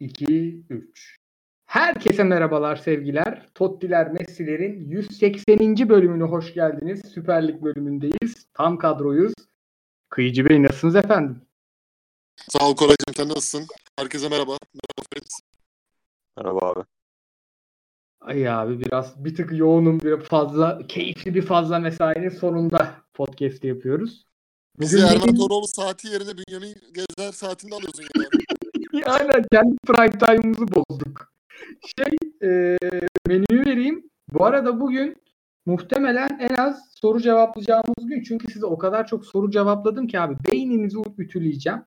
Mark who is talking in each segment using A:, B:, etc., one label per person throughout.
A: 2, 3. Herkese merhabalar sevgiler. Tottiler Messi'lerin 180. bölümüne hoş geldiniz. Süper Lig bölümündeyiz. Tam kadroyuz. Kıyıcı Bey nasılsınız efendim?
B: Sağ ol Koraycığım sen nasılsın? Herkese merhaba. Merhaba Fritz.
C: Merhaba abi.
A: Ay abi biraz bir tık yoğunum bir fazla keyifli bir fazla mesainin sonunda podcast yapıyoruz.
B: Bizi Erman Toroğlu saati yerine Bünyamin Gezer saatinde alıyorsun yani.
A: Aynen kendi prime time'ımızı bozduk. Şey e, menüyü vereyim. Bu arada bugün muhtemelen en az soru cevaplayacağımız gün. Çünkü size o kadar çok soru cevapladım ki abi beyninizi ütüleyeceğim.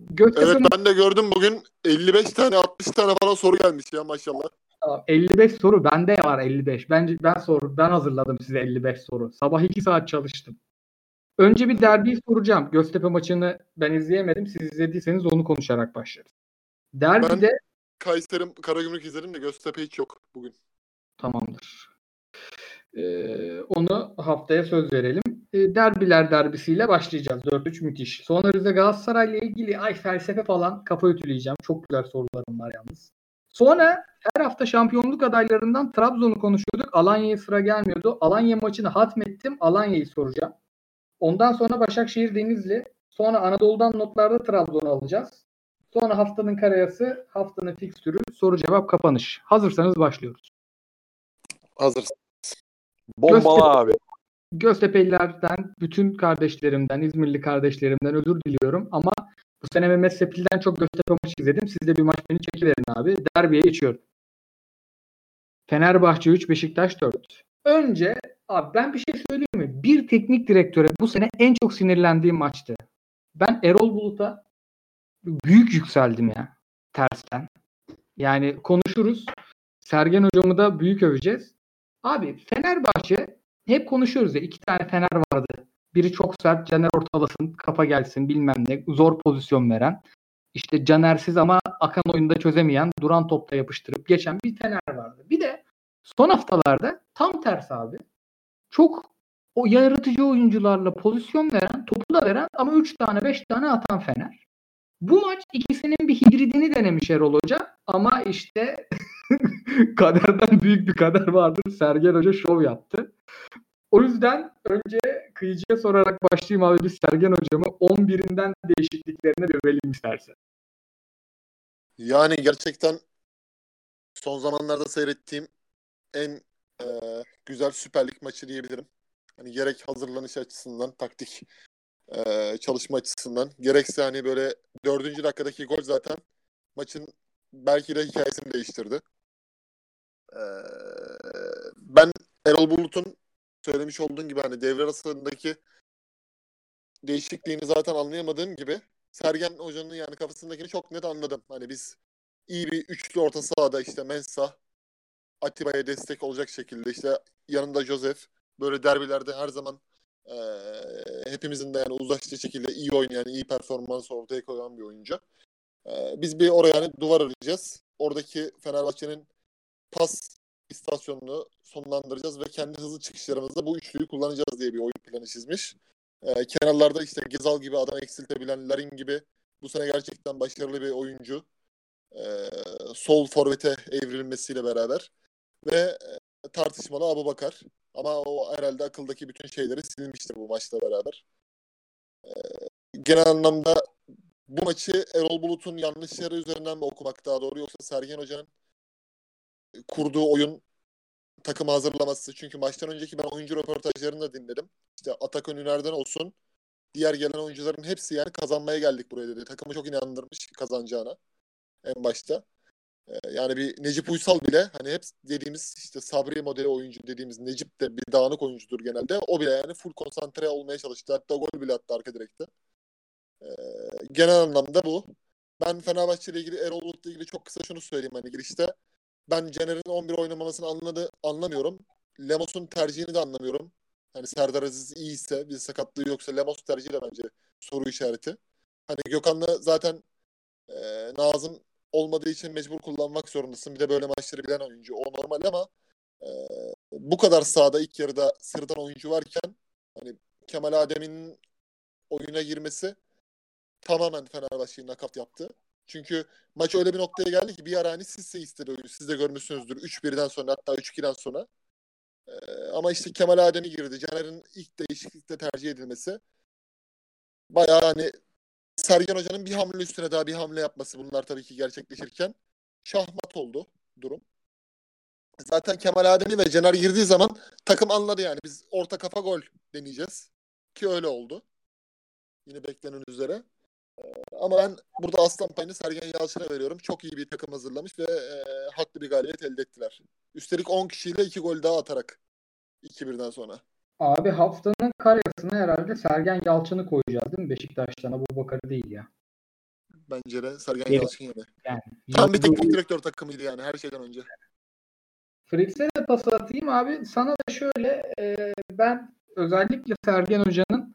A: Göktepe
B: evet ben de gördüm bugün 55 tane 60 tane falan soru gelmiş ya maşallah.
A: Tamam, 55 soru bende var 55. Bence ben sor ben hazırladım size 55 soru. Sabah 2 saat çalıştım. Önce bir derbiyi soracağım. Göztepe maçını ben izleyemedim. Siz izlediyseniz onu konuşarak başlarız. Derbide
B: Kayseri Karagümrük izledim de Göztepe hiç yok bugün.
A: Tamamdır. Ee, onu haftaya söz verelim. Ee, derbiler derbisiyle başlayacağız. 4-3 müthiş. Sonra Rize Galatasaray'la ilgili ay felsefe falan kafa ütüleyeceğim. Çok güzel sorularım var yalnız. Sonra her hafta şampiyonluk adaylarından Trabzon'u konuşuyorduk. Alanya'ya sıra gelmiyordu. Alanya maçını hatmettim. Alanya'yı soracağım. Ondan sonra Başakşehir Denizli. Sonra Anadolu'dan notlarda Trabzon'u alacağız. Sonra haftanın karayası, haftanın fikstürü, soru cevap kapanış. Hazırsanız başlıyoruz.
B: Hazır.
C: Bombalı abi.
A: Göztepe'lilerden, bütün kardeşlerimden, İzmirli kardeşlerimden özür diliyorum ama bu sene Mehmet Sepil'den çok Göztepe maçı izledim. Siz de bir maç beni çekiverin abi. Derbiye geçiyorum. Fenerbahçe 3, Beşiktaş 4. Önce abi ben bir şey söyleyeyim mi? Bir teknik direktöre bu sene en çok sinirlendiğim maçtı. Ben Erol Bulut'a büyük yükseldim ya tersten. Yani konuşuruz. Sergen hocamı da büyük öveceğiz. Abi Fenerbahçe hep konuşuyoruz ya iki tane Fener vardı. Biri çok sert Caner ortalasın kafa gelsin bilmem ne zor pozisyon veren. İşte Canersiz ama akan oyunda çözemeyen duran topta yapıştırıp geçen bir Fener vardı. Bir de son haftalarda tam tersi abi. Çok o yaratıcı oyuncularla pozisyon veren, topu da veren ama 3 tane 5 tane atan Fener. Bu maç ikisinin bir hibridini denemiş Erol Hoca ama işte kaderden büyük bir kader vardır. Sergen Hoca şov yaptı. O yüzden önce kıyıcıya sorarak başlayayım abi biz Sergen Hocamı 11'inden değişikliklerine görelim istersen.
B: Yani gerçekten son zamanlarda seyrettiğim en e, güzel Süper Lig maçı diyebilirim. Hani gerek hazırlanış açısından, taktik e, çalışma açısından, gerekse hani böyle dördüncü dakikadaki gol zaten maçın belki de hikayesini değiştirdi. E, ben Erol Bulut'un söylemiş olduğun gibi hani devre arasındaki değişikliğini zaten anlayamadığım gibi Sergen Hoca'nın yani kafasındakini çok net anladım. Hani biz iyi bir üçlü orta sahada işte Mensah, Atiba'ya destek olacak şekilde işte yanında Joseph böyle derbilerde her zaman eee, hepimizin de yani uzlaştığı şekilde iyi oynayan, iyi performans ortaya koyan bir oyuncu. Eee, biz bir oraya yani duvar arayacağız. Oradaki Fenerbahçe'nin pas istasyonunu sonlandıracağız ve kendi hızlı çıkışlarımızda bu üçlüyü kullanacağız diye bir oyun planı çizmiş. Ee, kenarlarda işte Gezal gibi adam eksiltebilen Larin gibi bu sene gerçekten başarılı bir oyuncu. Ee, sol forvete evrilmesiyle beraber ve e, tartışmalı Abu Bakar. Ama o herhalde akıldaki bütün şeyleri silmiştir bu maçla beraber. Ee, genel anlamda bu maçı Erol Bulut'un yanlışları üzerinden mi okumak daha doğru yoksa Sergen Hoca'nın kurduğu oyun takımı hazırlaması. Çünkü maçtan önceki ben oyuncu röportajlarını da dinledim. İşte Atakan Üner'den olsun diğer gelen oyuncuların hepsi yani kazanmaya geldik buraya dedi. Takımı çok inandırmış kazanacağına en başta. Ee, yani bir Necip Uysal bile hani hep dediğimiz işte Sabri modeli oyuncu dediğimiz Necip de bir dağınık oyuncudur genelde. O bile yani full konsantre olmaya çalıştı. Hatta gol bile attı arka direkte. Ee, genel anlamda bu. Ben Fenerbahçe ile ilgili Erol Bulut'la ilgili çok kısa şunu söyleyeyim hani girişte. Ben Caner'in 11 oynamasını anladı, anlamıyorum. Lemos'un tercihini de anlamıyorum. Hani Serdar Aziz iyiyse, bir sakatlığı yoksa Lemos tercihi de bence soru işareti. Hani Gökhan'la zaten e, Nazım olmadığı için mecbur kullanmak zorundasın. Bir de böyle maçları bilen oyuncu. O normal ama e, bu kadar sahada ilk yarıda sırdan oyuncu varken hani Kemal Adem'in oyuna girmesi tamamen Fenerbahçe'yi nakat yaptı. Çünkü maç öyle bir noktaya geldi ki bir ara hani siz de istedi oyunu. Siz de görmüşsünüzdür. 3-1'den sonra hatta 3-2'den sonra. Ee, ama işte Kemal Adem'i girdi. Caner'in ilk değişiklikte tercih edilmesi. Bayağı hani Sergen Hoca'nın bir hamle üstüne daha bir hamle yapması bunlar tabii ki gerçekleşirken şahmat oldu durum. Zaten Kemal Adem'i ve Caner girdiği zaman takım anladı yani. Biz orta kafa gol deneyeceğiz. Ki öyle oldu. Yine beklenen üzere. Ama ben burada aslan payını Sergen Yalçın'a veriyorum. Çok iyi bir takım hazırlamış ve e, haklı bir galibiyet elde ettiler. Üstelik 10 kişiyle 2 gol daha atarak 2-1'den sonra.
A: Abi haftanın karyasına herhalde Sergen Yalçın'ı koyacağız değil mi? Beşiktaş'tan Abu Bakar'ı değil ya.
B: Bence de Sergen
A: Evet.
B: Yalçın yani.
A: Yani
B: Tam bir teknik direktör takımıydı yani her şeyden önce.
A: Fritz'e de pas atayım abi. Sana da şöyle e, ben özellikle Sergen Hoca'nın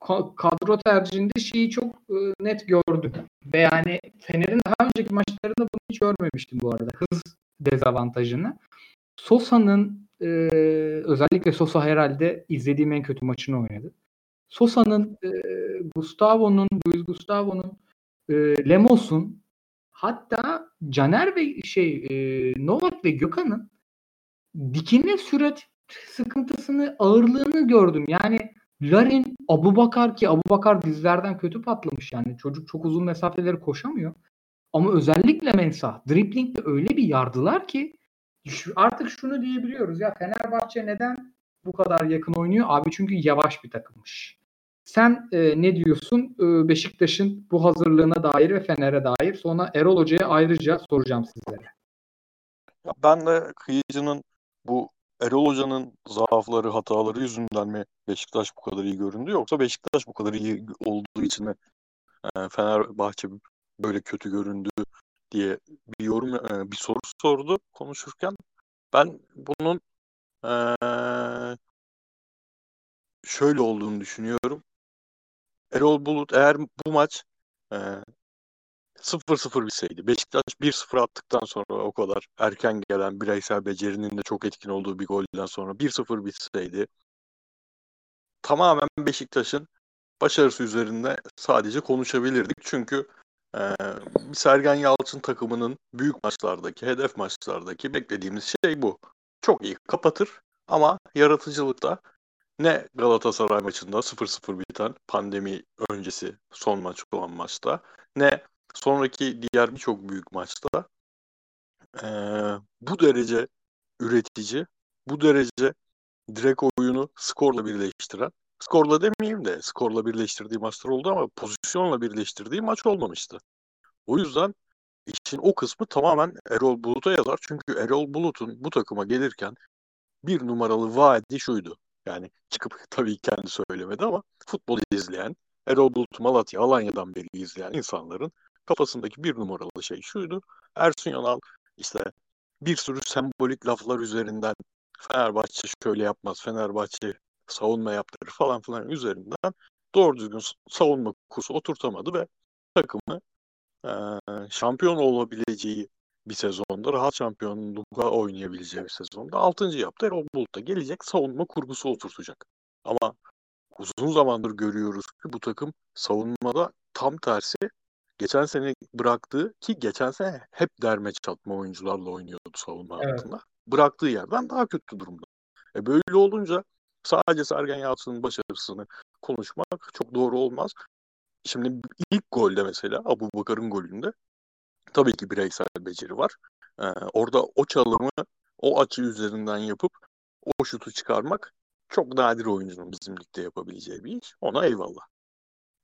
A: ka- kadro tercihinde şeyi çok e, net gördüm. Ve yani Fener'in daha önceki maçlarında bunu hiç görmemiştim bu arada. Hız dezavantajını. Sosa'nın e, özellikle Sosa herhalde izlediğim en kötü maçını oynadı. Sosa'nın, e, Gustavo'nun, Luis Gustavo'nun, e, Lemos'un hatta Caner ve şey e, Novak ve Gökhan'ın dikine sürat sıkıntısını, ağırlığını gördüm. Yani Larin, Abubakar ki Abubakar dizlerden kötü patlamış yani. Çocuk çok uzun mesafeleri koşamıyor. Ama özellikle Mensah driplingle öyle bir yardılar ki artık şunu diyebiliyoruz ya Fenerbahçe neden bu kadar yakın oynuyor? Abi çünkü yavaş bir takımmış. Sen e, ne diyorsun e, Beşiktaş'ın bu hazırlığına dair ve Fener'e dair? Sonra Erol Hoca'ya ayrıca soracağım sizlere.
C: Ben de Kıyıcı'nın bu Erol Hoca'nın zaafları, hataları yüzünden mi Beşiktaş bu kadar iyi göründü yoksa Beşiktaş bu kadar iyi olduğu için mi e, Fenerbahçe böyle kötü göründü diye bir yorum, e, bir soru sordu konuşurken. Ben bunun e, şöyle olduğunu düşünüyorum. Erol Bulut eğer bu maç e, 0-0 bitseydi. Beşiktaş 1-0 attıktan sonra o kadar erken gelen bireysel becerinin de çok etkin olduğu bir golden sonra 1-0 bitseydi tamamen Beşiktaş'ın başarısı üzerinde sadece konuşabilirdik. Çünkü e, bir Sergen Yalçın takımının büyük maçlardaki, hedef maçlardaki beklediğimiz şey bu. Çok iyi kapatır ama yaratıcılıkta ne Galatasaray maçında 0-0 biten pandemi öncesi son maç olan maçta ne sonraki diğer birçok büyük maçta eee, bu derece üretici, bu derece direkt oyunu skorla birleştiren, skorla demeyeyim de skorla birleştirdiği maçlar oldu ama pozisyonla birleştirdiği maç olmamıştı. O yüzden işin o kısmı tamamen Erol Bulut'a yazar. Çünkü Erol Bulut'un bu takıma gelirken bir numaralı vaadi şuydu. Yani çıkıp tabii kendi söylemedi ama futbol izleyen, Erol Bulut Malatya, Alanya'dan beri izleyen insanların kafasındaki bir numaralı şey şuydu. Ersun Yanal işte bir sürü sembolik laflar üzerinden Fenerbahçe şöyle yapmaz, Fenerbahçe savunma yaptırır falan filan üzerinden doğru düzgün savunma kursu oturtamadı ve takımı e, şampiyon olabileceği bir sezonda, rahat şampiyonluğa oynayabileceği bir sezonda 6. yaptı. Erol Bulut da gelecek savunma kurgusu oturtacak. Ama uzun zamandır görüyoruz ki bu takım savunmada tam tersi geçen sene bıraktığı ki geçen sene hep derme çatma oyuncularla oynuyordu savunma
A: Evet.
C: hattında. Bıraktığı yerden daha kötü durumda. E böyle olunca sadece Sergen Yalçın'ın başarısını konuşmak çok doğru olmaz. Şimdi ilk golde mesela Abu Bakar'ın golünde tabii ki bireysel beceri var. Ee, orada o çalımı o açı üzerinden yapıp o şutu çıkarmak çok nadir oyuncunun bizim ligde yapabileceği bir iş. Ona eyvallah.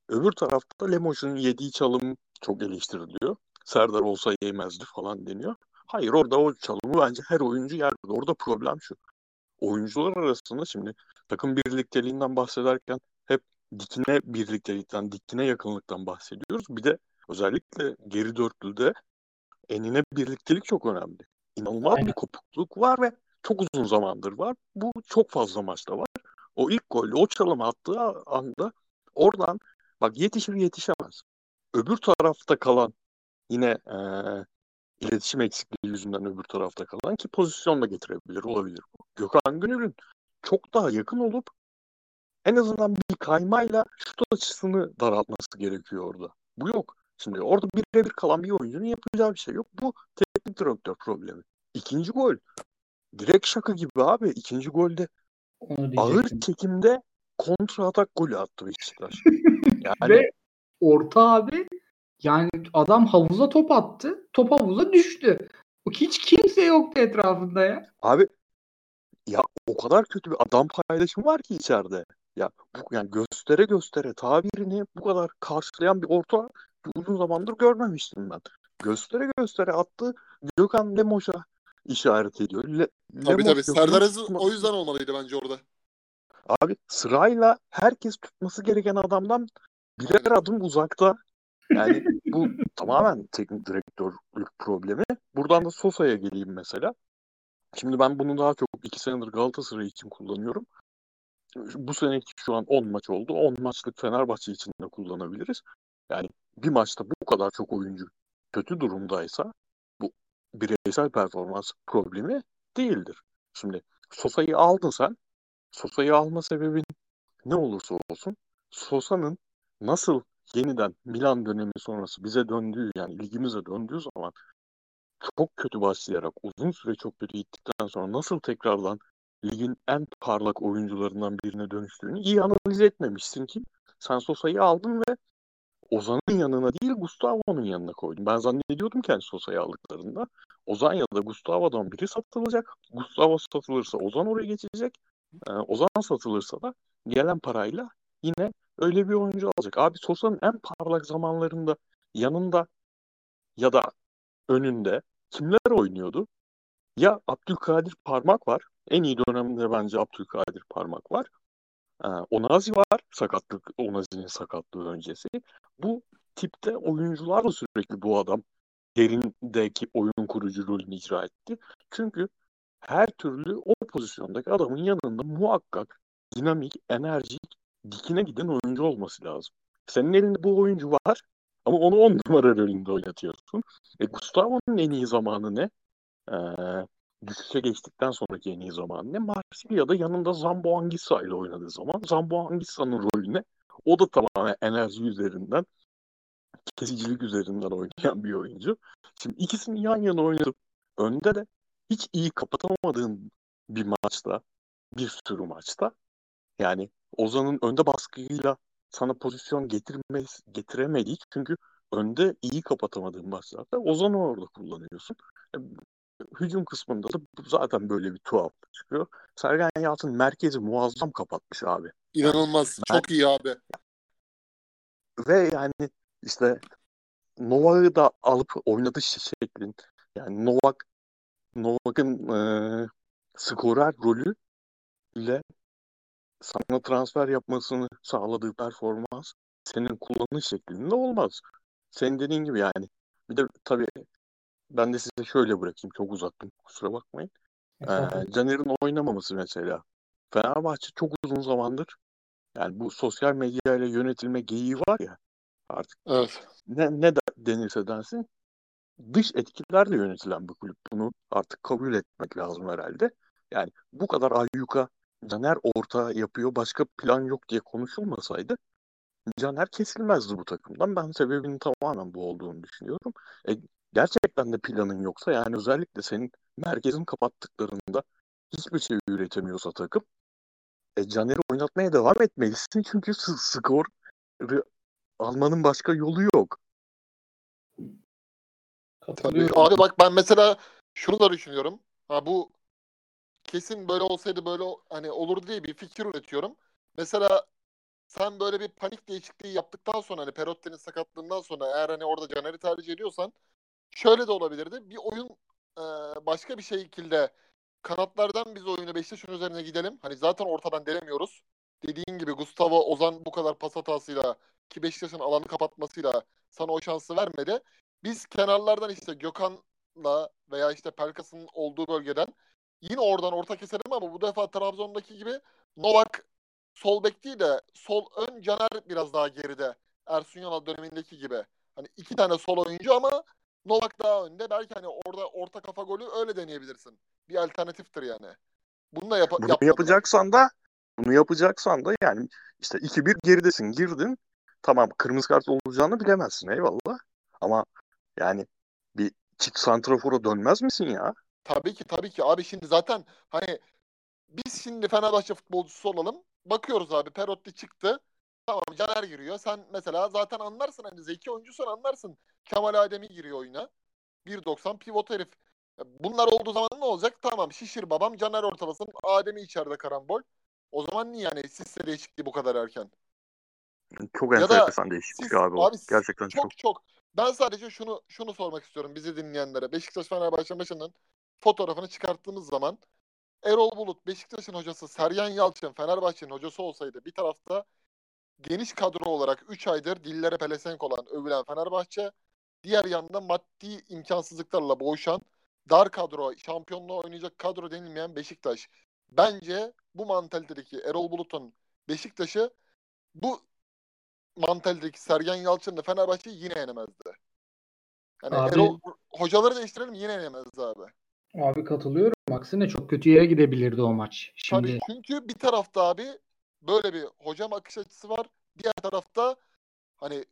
C: Öbür tarafta Lemos'un yediği çalım çok eleştiriliyor. Serdar olsa yemezdi falan deniyor. Hayır orada o çalımı bence her oyuncu yer. Orada problem şu. Oyuncular arasında şimdi takım birlikteliğinden bahsederken hep dikine birliktelikten, dikine yakınlıktan bahsediyoruz. Bir de özellikle geri dörtlüde enine birliktelik çok önemli. İnanılmaz
A: Aynen.
C: bir kopukluk var ve çok uzun zamandır var. Bu çok fazla maçta var. O ilk golü o çalımı attığı anda oradan bak yetişir yetişemez. Öbür tarafta kalan yine eee, iletişim eksikliği yüzünden öbür tarafta kalan ki pozisyon da getirebilir olabilir bu. Gökhan Gönül'ün çok daha yakın olup en azından bir kaymayla şut açısını daraltması gerekiyor orada. Bu yok. Şimdi orada birebir kalan bir oyuncunun yapacağı bir şey yok. Bu teknik direktör problemi. İkinci gol direkt şaka gibi abi. İkinci golde ağır çekimde kontra atak golü attı Beşiktaş. Yani
A: Ve orta abi yani adam havuza top attı. Top havuza düştü. Hiç kimse yoktu etrafında ya.
C: Abi ya o kadar kötü bir adam paylaşımı var ki içeride. Ya bu yani göstere göstere tabirini bu kadar karşılayan bir orta uzun zamandır görmemiştim ben. Göstere göstere attı. Gökhan Lemoş'a işaret ediyor. Le,
B: Tabii
C: Lemos
B: tabii. Serdar Aziz o yüzden olmalıydı bence orada.
C: Abi sırayla herkes tutması gereken adamdan birer
B: Aynen.
C: adım uzakta. Yani bu tamamen teknik direktörlük problemi. Buradan da Sosa'ya geleyim mesela. Şimdi ben bunu daha çok iki senedir Galatasaray için kullanıyorum. Bu seneki şu an 10 maç oldu. 10 maçlık Fenerbahçe için de kullanabiliriz. Yani bir maçta bu kadar çok oyuncu kötü durumdaysa bu bireysel performans problemi değildir. Şimdi Sosa'yı aldın sen. Sosa'yı alma sebebin ne olursa olsun Sosa'nın nasıl yeniden Milan dönemi sonrası bize döndüğü yani ligimize döndüğü zaman çok kötü başlayarak uzun süre çok kötü gittikten sonra nasıl tekrardan ligin en parlak oyuncularından birine dönüştüğünü iyi analiz etmemişsin ki sen Sosa'yı aldın ve Ozan'ın yanına değil Gustavo'nun yanına koydun. Ben zannediyordum ki hani Sosa'yı aldıklarında Ozan ya da Gustavo'dan biri satılacak. Gustavo satılırsa Ozan oraya geçecek. Ee, Ozan satılırsa da gelen parayla yine öyle bir oyuncu alacak. Abi Sosa'nın en parlak zamanlarında yanında ya da önünde kimler oynuyordu? Ya Abdülkadir Parmak var. En iyi dönemde bence Abdülkadir Parmak var. Ee, Onazi var. Sakatlık, Onazi'nin sakatlığı öncesi. Bu tipte oyuncularla sürekli bu adam derindeki oyun kurucu rolünü icra etti. Çünkü her türlü o pozisyondaki adamın yanında muhakkak dinamik, enerjik, dikine giden oyuncu olması lazım. Senin elinde bu oyuncu var ama onu on numara rolünde oynatıyorsun. E, Gustavo'nun en iyi zamanı ne? Ee, düşüşe geçtikten sonraki en iyi zamanı ne? Marsilya'da yanında Zambo Anguissa ile oynadığı zaman Zambo Anguissa'nın rolü ne? O da tamamen enerji üzerinden, kesicilik üzerinden oynayan bir oyuncu. Şimdi ikisini yan yana oynatıp önde de hiç iyi kapatamadığın bir maçta, bir sürü maçta yani Ozan'ın önde baskıyla sana pozisyon getirmez, getiremediği çünkü önde iyi kapatamadığın maçlarda Ozan'ı orada kullanıyorsun. E, hücum kısmında da zaten böyle bir tuhaflık çıkıyor. Sergen Yalçın merkezi muazzam kapatmış abi.
B: İnanılmaz.
C: Ben-
B: Çok iyi abi.
C: Ve yani işte Novak'ı da alıp oynatış şeklin yani Novak Novak'ın e, skorer rolü ile sana transfer yapmasını sağladığı performans senin kullanış şeklinde olmaz. Senin dediğin gibi yani. Bir de tabii ben de size şöyle bırakayım. Çok uzattım. Kusura bakmayın. Ee, Caner'in oynamaması mesela. Fenerbahçe çok uzun zamandır yani bu sosyal medyayla yönetilme geyiği var ya artık
B: Evet.
C: ne, ne de denirse densin dış etkilerle yönetilen bir kulüp. Bunu artık kabul etmek lazım herhalde. Yani bu kadar ayyuka Caner orta yapıyor başka plan yok diye konuşulmasaydı Caner kesilmezdi bu takımdan. Ben sebebinin tamamen bu olduğunu düşünüyorum. E, gerçekten de planın yoksa yani özellikle senin merkezin kapattıklarında hiçbir şey üretemiyorsa takım e, Caner'i oynatmaya devam etmelisin çünkü s- skor almanın başka yolu yok.
B: Tabii. Abi bak ben mesela şunu da düşünüyorum. Ha bu kesin böyle olsaydı böyle hani olurdu diye bir fikir üretiyorum. Mesela sen böyle bir panik değişikliği yaptıktan sonra hani Perotti'nin sakatlığından sonra eğer hani orada Caner'i tercih ediyorsan şöyle de olabilirdi. Bir oyun e, başka bir şekilde kanatlardan biz oyunu Beşiktaş'ın üzerine gidelim. Hani zaten ortadan delemiyoruz. Dediğin gibi Gustavo Ozan bu kadar pas hatasıyla ki Beşiktaş'ın alanı kapatmasıyla sana o şansı vermedi. Biz kenarlardan işte Gökhan'la veya işte Pelkas'ın olduğu bölgeden yine oradan orta keselim ama bu defa Trabzon'daki gibi Novak sol bek değil de sol ön Caner biraz daha geride. Ersun Yanal dönemindeki gibi. Hani iki tane sol oyuncu ama Novak daha önde. Belki hani orada orta kafa golü öyle deneyebilirsin. Bir alternatiftir yani. Bunu da yap
C: Bunu yapacaksan da bunu yapacaksan da yani işte 2-1 geridesin girdin tamam kırmızı kart olacağını bilemezsin eyvallah. Ama yani bir çift santrafora dönmez misin ya?
B: Tabii ki tabii ki abi şimdi zaten hani biz şimdi Fenerbahçe futbolcusu olalım. Bakıyoruz abi Perotti çıktı. Tamam Caner giriyor. Sen mesela zaten anlarsın hani zeki oyuncusun anlarsın. Kemal Ademi giriyor oyuna. 1.90 pivot herif. Bunlar olduğu zaman ne olacak? Tamam şişir babam Caner ortalasın. Ademi içeride karambol. O zaman niye yani Sisse değişikliği bu kadar erken?
C: Çok
B: Ya
C: enteresan değişiklik
B: siz-
C: abi
B: abi
C: Gerçekten çok.
B: Çok çok. Ben sadece şunu şunu sormak istiyorum bizi dinleyenlere. Beşiktaş Fenerbahçe maçının fotoğrafını çıkarttığımız zaman Erol Bulut Beşiktaş'ın hocası Sergen Yalçın Fenerbahçe'nin hocası olsaydı bir tarafta geniş kadro olarak 3 aydır dillere pelesenk olan övülen Fenerbahçe diğer yanda maddi imkansızlıklarla boğuşan dar kadro, şampiyonluğa oynayacak kadro denilmeyen Beşiktaş. Bence bu mantalitedeki Erol Bulut'un Beşiktaş'ı bu mantalitedeki Sergen Yalçın'la Fenerbahçe'yi yine yenemezdi. Yani
A: Abi-
B: Erol hocaları değiştirelim yine yenemezdi abi.
A: Abi katılıyorum. Aksine çok kötü yere gidebilirdi o maç. Şimdi
B: Tabii çünkü bir tarafta abi böyle bir hocam akış açısı var. Diğer tarafta hani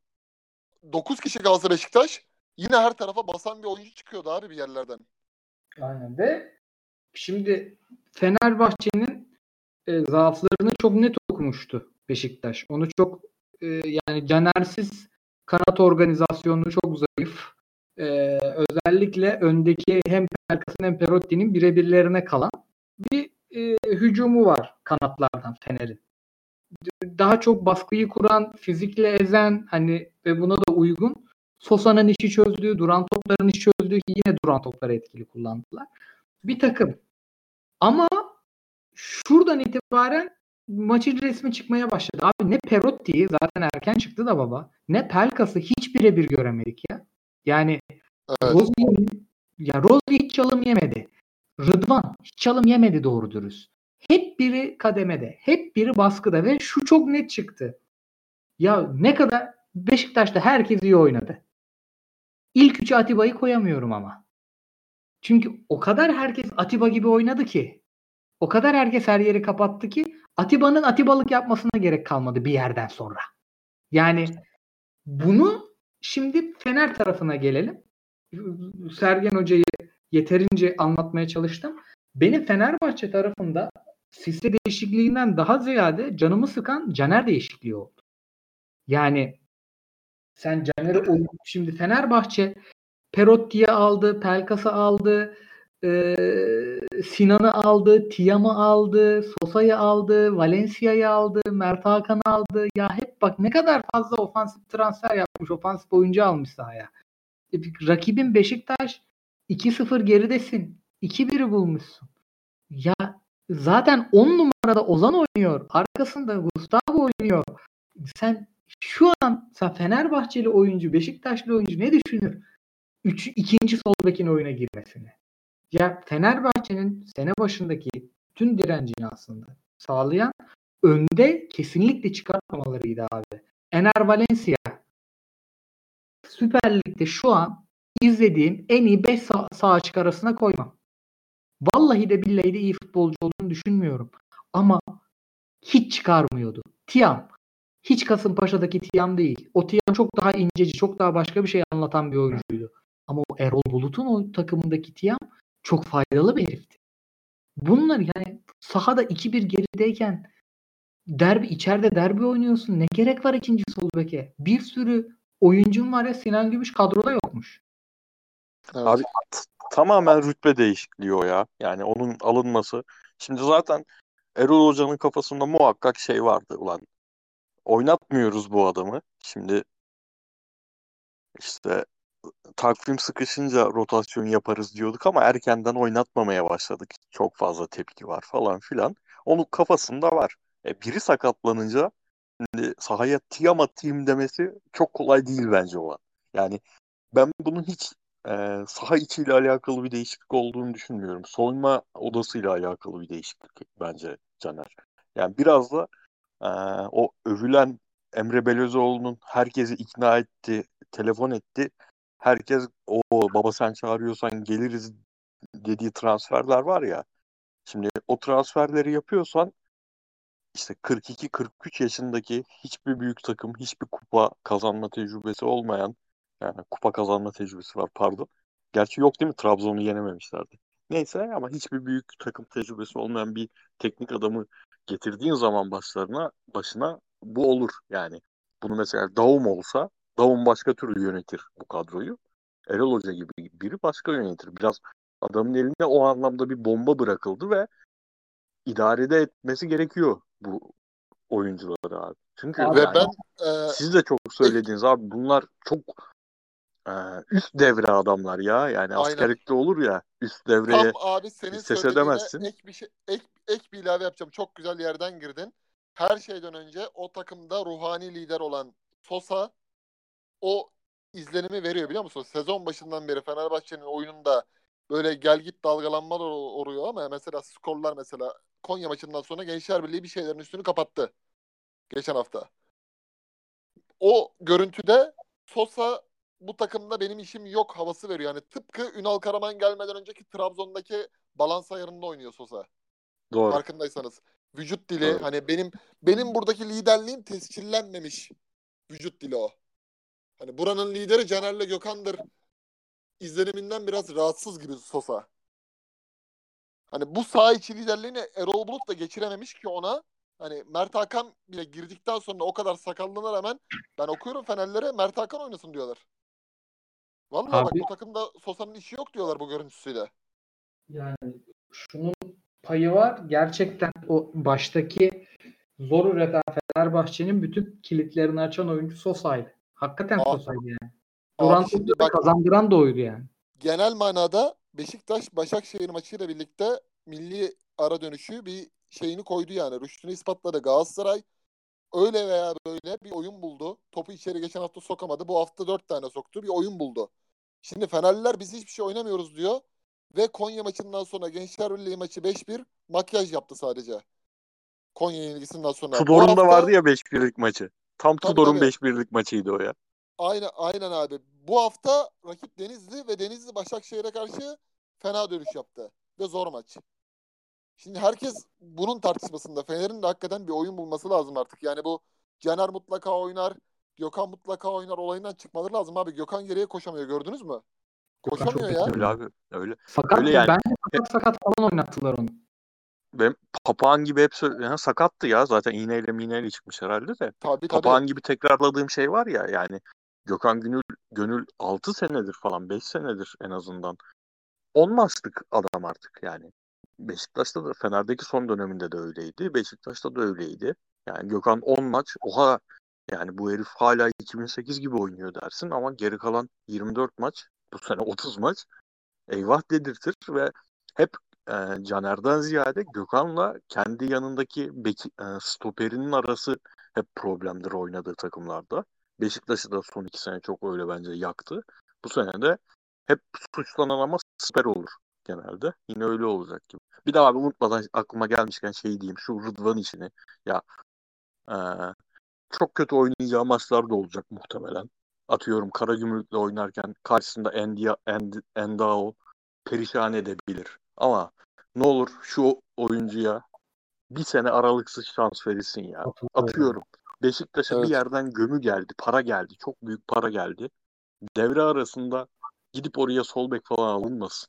B: 9 kişi kalsa Beşiktaş yine her tarafa basan bir oyuncu çıkıyordu abi bir yerlerden.
A: Aynen ve şimdi Fenerbahçe'nin e, zaaflarını çok net okumuştu Beşiktaş. Onu çok e, yani Caner'siz kanat organizasyonu çok zayıf. E, özellikle öndeki hem Pelkas'ın hem Perotti'nin birebirlerine kalan bir e, hücumu var kanatlardan Fener'in. Daha çok baskıyı kuran, fizikle ezen hani ve buna da uygun Sosa'nın işi çözdüğü, duran topların işi çözdüğü yine duran topları etkili kullandılar. Bir takım. Ama şuradan itibaren maçın resmi çıkmaya başladı. Abi ne Perotti'yi zaten erken çıktı da baba. Ne Pelkas'ı hiç birebir göremedik ya. Yani
B: Evet.
A: Rozier, ya Rozier hiç çalım yemedi. Rıdvan hiç çalım yemedi doğru dürüst. Hep biri kademede. Hep biri baskıda ve şu çok net çıktı. Ya ne kadar Beşiktaş'ta herkes iyi oynadı. İlk üçü Atiba'yı koyamıyorum ama. Çünkü o kadar herkes Atiba gibi oynadı ki. O kadar herkes her yeri kapattı ki Atiba'nın Atibalık yapmasına gerek kalmadı bir yerden sonra. Yani bunu şimdi Fener tarafına gelelim. Sergen Hoca'yı yeterince anlatmaya çalıştım. Benim Fenerbahçe tarafında Sisse değişikliğinden daha ziyade canımı sıkan Caner değişikliği oldu. Yani sen Caner'i şimdi Fenerbahçe Perotti'yi aldı, Pelkas'ı aldı, eee, Sinan'ı aldı, Tiam'ı aldı, Sosa'yı aldı, Valencia'yı aldı, Mert Hakan'ı aldı. Ya hep bak ne kadar fazla ofansif transfer yapmış, ofansif oyuncu almış sahaya. E, rakibin Beşiktaş 2-0 geridesin. 2-1'i bulmuşsun. Ya zaten 10 numarada Ozan oynuyor. Arkasında Gustavo oynuyor. Sen şu an sen Fenerbahçeli oyuncu, Beşiktaşlı oyuncu ne düşünür? Üç, ikinci sol bekin oyuna girmesini. Ya Fenerbahçe'nin sene başındaki tüm direncini aslında sağlayan önde kesinlikle çıkartmamalarıydı abi. Ener Valencia Süper Lig'de şu an izlediğim en iyi 5 sağ, sağ açık arasına koymam. Vallahi de billahi de iyi futbolcu olduğunu düşünmüyorum. Ama hiç çıkarmıyordu. Tiam. Hiç Kasımpaşa'daki Tiam değil. O Tiam çok daha inceci, çok daha başka bir şey anlatan bir oyuncuydu. Ama o Erol Bulut'un o takımındaki Tiam çok faydalı bir herifti. Bunlar yani sahada 2-1 gerideyken derbi içeride derbi oynuyorsun. Ne gerek var ikinci sol beke? Bir sürü oyuncun var ya Sinan Gümüş kadroda yokmuş.
B: Evet.
C: Abi tamamen rütbe değişikliği o ya. Yani onun alınması. Şimdi zaten Erol Hoca'nın kafasında muhakkak şey vardı ulan. Oynatmıyoruz bu adamı. Şimdi işte takvim sıkışınca rotasyon yaparız diyorduk ama erkenden oynatmamaya başladık. Çok fazla tepki var falan filan. Onun kafasında var. E, biri sakatlanınca şimdi sahaya Tiam atayım demesi çok kolay değil bence olan. Yani ben bunun hiç e, saha içiyle alakalı bir değişiklik olduğunu düşünmüyorum. Soyunma odasıyla alakalı bir değişiklik bence Caner. Yani biraz da e, o övülen Emre Belözoğlu'nun herkesi ikna etti, telefon etti. Herkes o baba sen çağırıyorsan geliriz dediği transferler var ya. Şimdi o transferleri yapıyorsan işte 42-43 yaşındaki hiçbir büyük takım, hiçbir kupa kazanma tecrübesi olmayan yani kupa kazanma tecrübesi var pardon. Gerçi yok değil mi? Trabzon'u yenememişlerdi. Neyse ama hiçbir büyük takım tecrübesi olmayan bir teknik adamı getirdiğin zaman başlarına başına bu olur yani. Bunu mesela Daum olsa Daum başka türlü yönetir bu kadroyu. Erol Hoca gibi biri başka yönetir. Biraz adamın elinde o anlamda bir bomba bırakıldı ve idarede etmesi gerekiyor bu oyuncuları abi. Çünkü
B: Ve
C: yani
B: ben e,
C: siz de çok söylediğiniz abi bunlar çok e, üst devre adamlar ya. Yani
B: Aynen.
C: askerlikte olur ya üst devreye
B: tam abi senin
C: ses edemezsin.
B: ek bir şey ek, ek bir ilave yapacağım. Çok güzel yerden girdin. Her şeyden önce o takımda ruhani lider olan Sosa o izlenimi veriyor biliyor musun? Sezon başından beri Fenerbahçe'nin oyununda böyle gel git dalgalanmalar ol- oluyor ama mesela skorlar mesela Konya maçından sonra Gençler Birliği bir şeylerin üstünü kapattı. Geçen hafta. O görüntüde Sosa bu takımda benim işim yok havası veriyor. Yani tıpkı Ünal Karaman gelmeden önceki Trabzon'daki balans ayarında oynuyor Sosa.
C: Doğru.
B: Farkındaysanız. Vücut dili
C: Doğru.
B: hani benim benim buradaki liderliğim tescillenmemiş. Vücut dili o. Hani buranın lideri Caner'le Gökhan'dır. İzleniminden biraz rahatsız gibi Sosa. Hani bu saha içi liderliğini Erol Bulut da geçirememiş ki ona. Hani Mert Hakan bile girdikten sonra o kadar sakallığına rağmen ben okuyorum Fenerlere Mert Hakan oynasın diyorlar. Vallahi bak
A: Abi-
B: bu takımda Sosa'nın işi yok diyorlar bu görüntüsüyle.
A: Yani şunun payı var. Gerçekten o baştaki zor üreten Fenerbahçe'nin bütün kilitlerini açan oyuncu Sosa'ydı. Hakikaten
B: Aa.
A: Sosa'ydı yani.
B: Abi
A: Duran topları
B: bak
A: kazandıran da oydu yani.
B: genel manada Beşiktaş Başakşehir maçıyla birlikte milli ara dönüşü bir şeyini koydu yani. Rüştünü ispatladı Galatasaray. Öyle veya böyle bir oyun buldu. Topu içeri geçen hafta sokamadı. Bu hafta dört tane soktu. Bir oyun buldu. Şimdi Fenerliler biz hiçbir şey oynamıyoruz diyor. Ve Konya maçından sonra Gençler Birliği maçı 5-1 makyaj yaptı sadece. Konya yenilgisinden sonra.
C: Tudor'un da
B: hafta-
C: vardı ya 5-1'lik maçı. Tam
B: Tabii,
C: Tudor'un
B: tabii.
C: 5-1'lik maçıydı o ya.
B: Aynen, aynen abi. Bu hafta rakip Denizli ve Denizli Başakşehir'e karşı fena dönüş yaptı. Ve zor maç. Şimdi herkes bunun tartışmasında. Fener'in de hakikaten bir oyun bulması lazım artık. Yani bu Caner mutlaka oynar, Gökhan mutlaka oynar olayından çıkmaları lazım abi. Gökhan geriye koşamıyor gördünüz mü? Koşamıyor
A: çok
B: ya.
A: kötü.
C: Öyle abi. Öyle.
A: Sakat
C: Öyle yani.
A: bence sakat sakat falan oynattılar onu.
C: Ben papağan gibi hep yani sakattı ya zaten iğneyle miğneyle çıkmış herhalde de.
B: Tabii tabii.
C: Papağan gibi tekrarladığım şey var ya yani Gökhan Gönül, Gönül 6 senedir falan 5 senedir en azından. 10 maçlık adam artık yani. Beşiktaş'ta da Fener'deki son döneminde de öyleydi. Beşiktaş'ta da öyleydi. Yani Gökhan 10 maç oha yani bu herif hala 2008 gibi oynuyor dersin ama geri kalan 24 maç bu sene 30 maç eyvah dedirtir ve hep e, Caner'den ziyade Gökhan'la kendi yanındaki beki, e, stoperinin arası hep problemdir oynadığı takımlarda. Beşiktaş'ı da son iki sene çok öyle bence yaktı. Bu sene de hep suçlanan ama stoper olur genelde. Yine öyle olacak gibi. Bir daha abi unutmadan aklıma gelmişken şey diyeyim. Şu Rıdvan işini. Ya e, çok kötü oynayacağı maçlar da olacak muhtemelen. Atıyorum Karagümrük'le oynarken karşısında Endia, End, Endao perişan edebilir. Ama ne olur şu oyuncuya bir sene aralıksız şans verilsin ya. Atıyorum. Beşiktaş'a
B: Evet.
C: bir yerden gömü geldi. Para geldi. Çok büyük para geldi. Devre arasında gidip oraya sol bek falan alınmasın.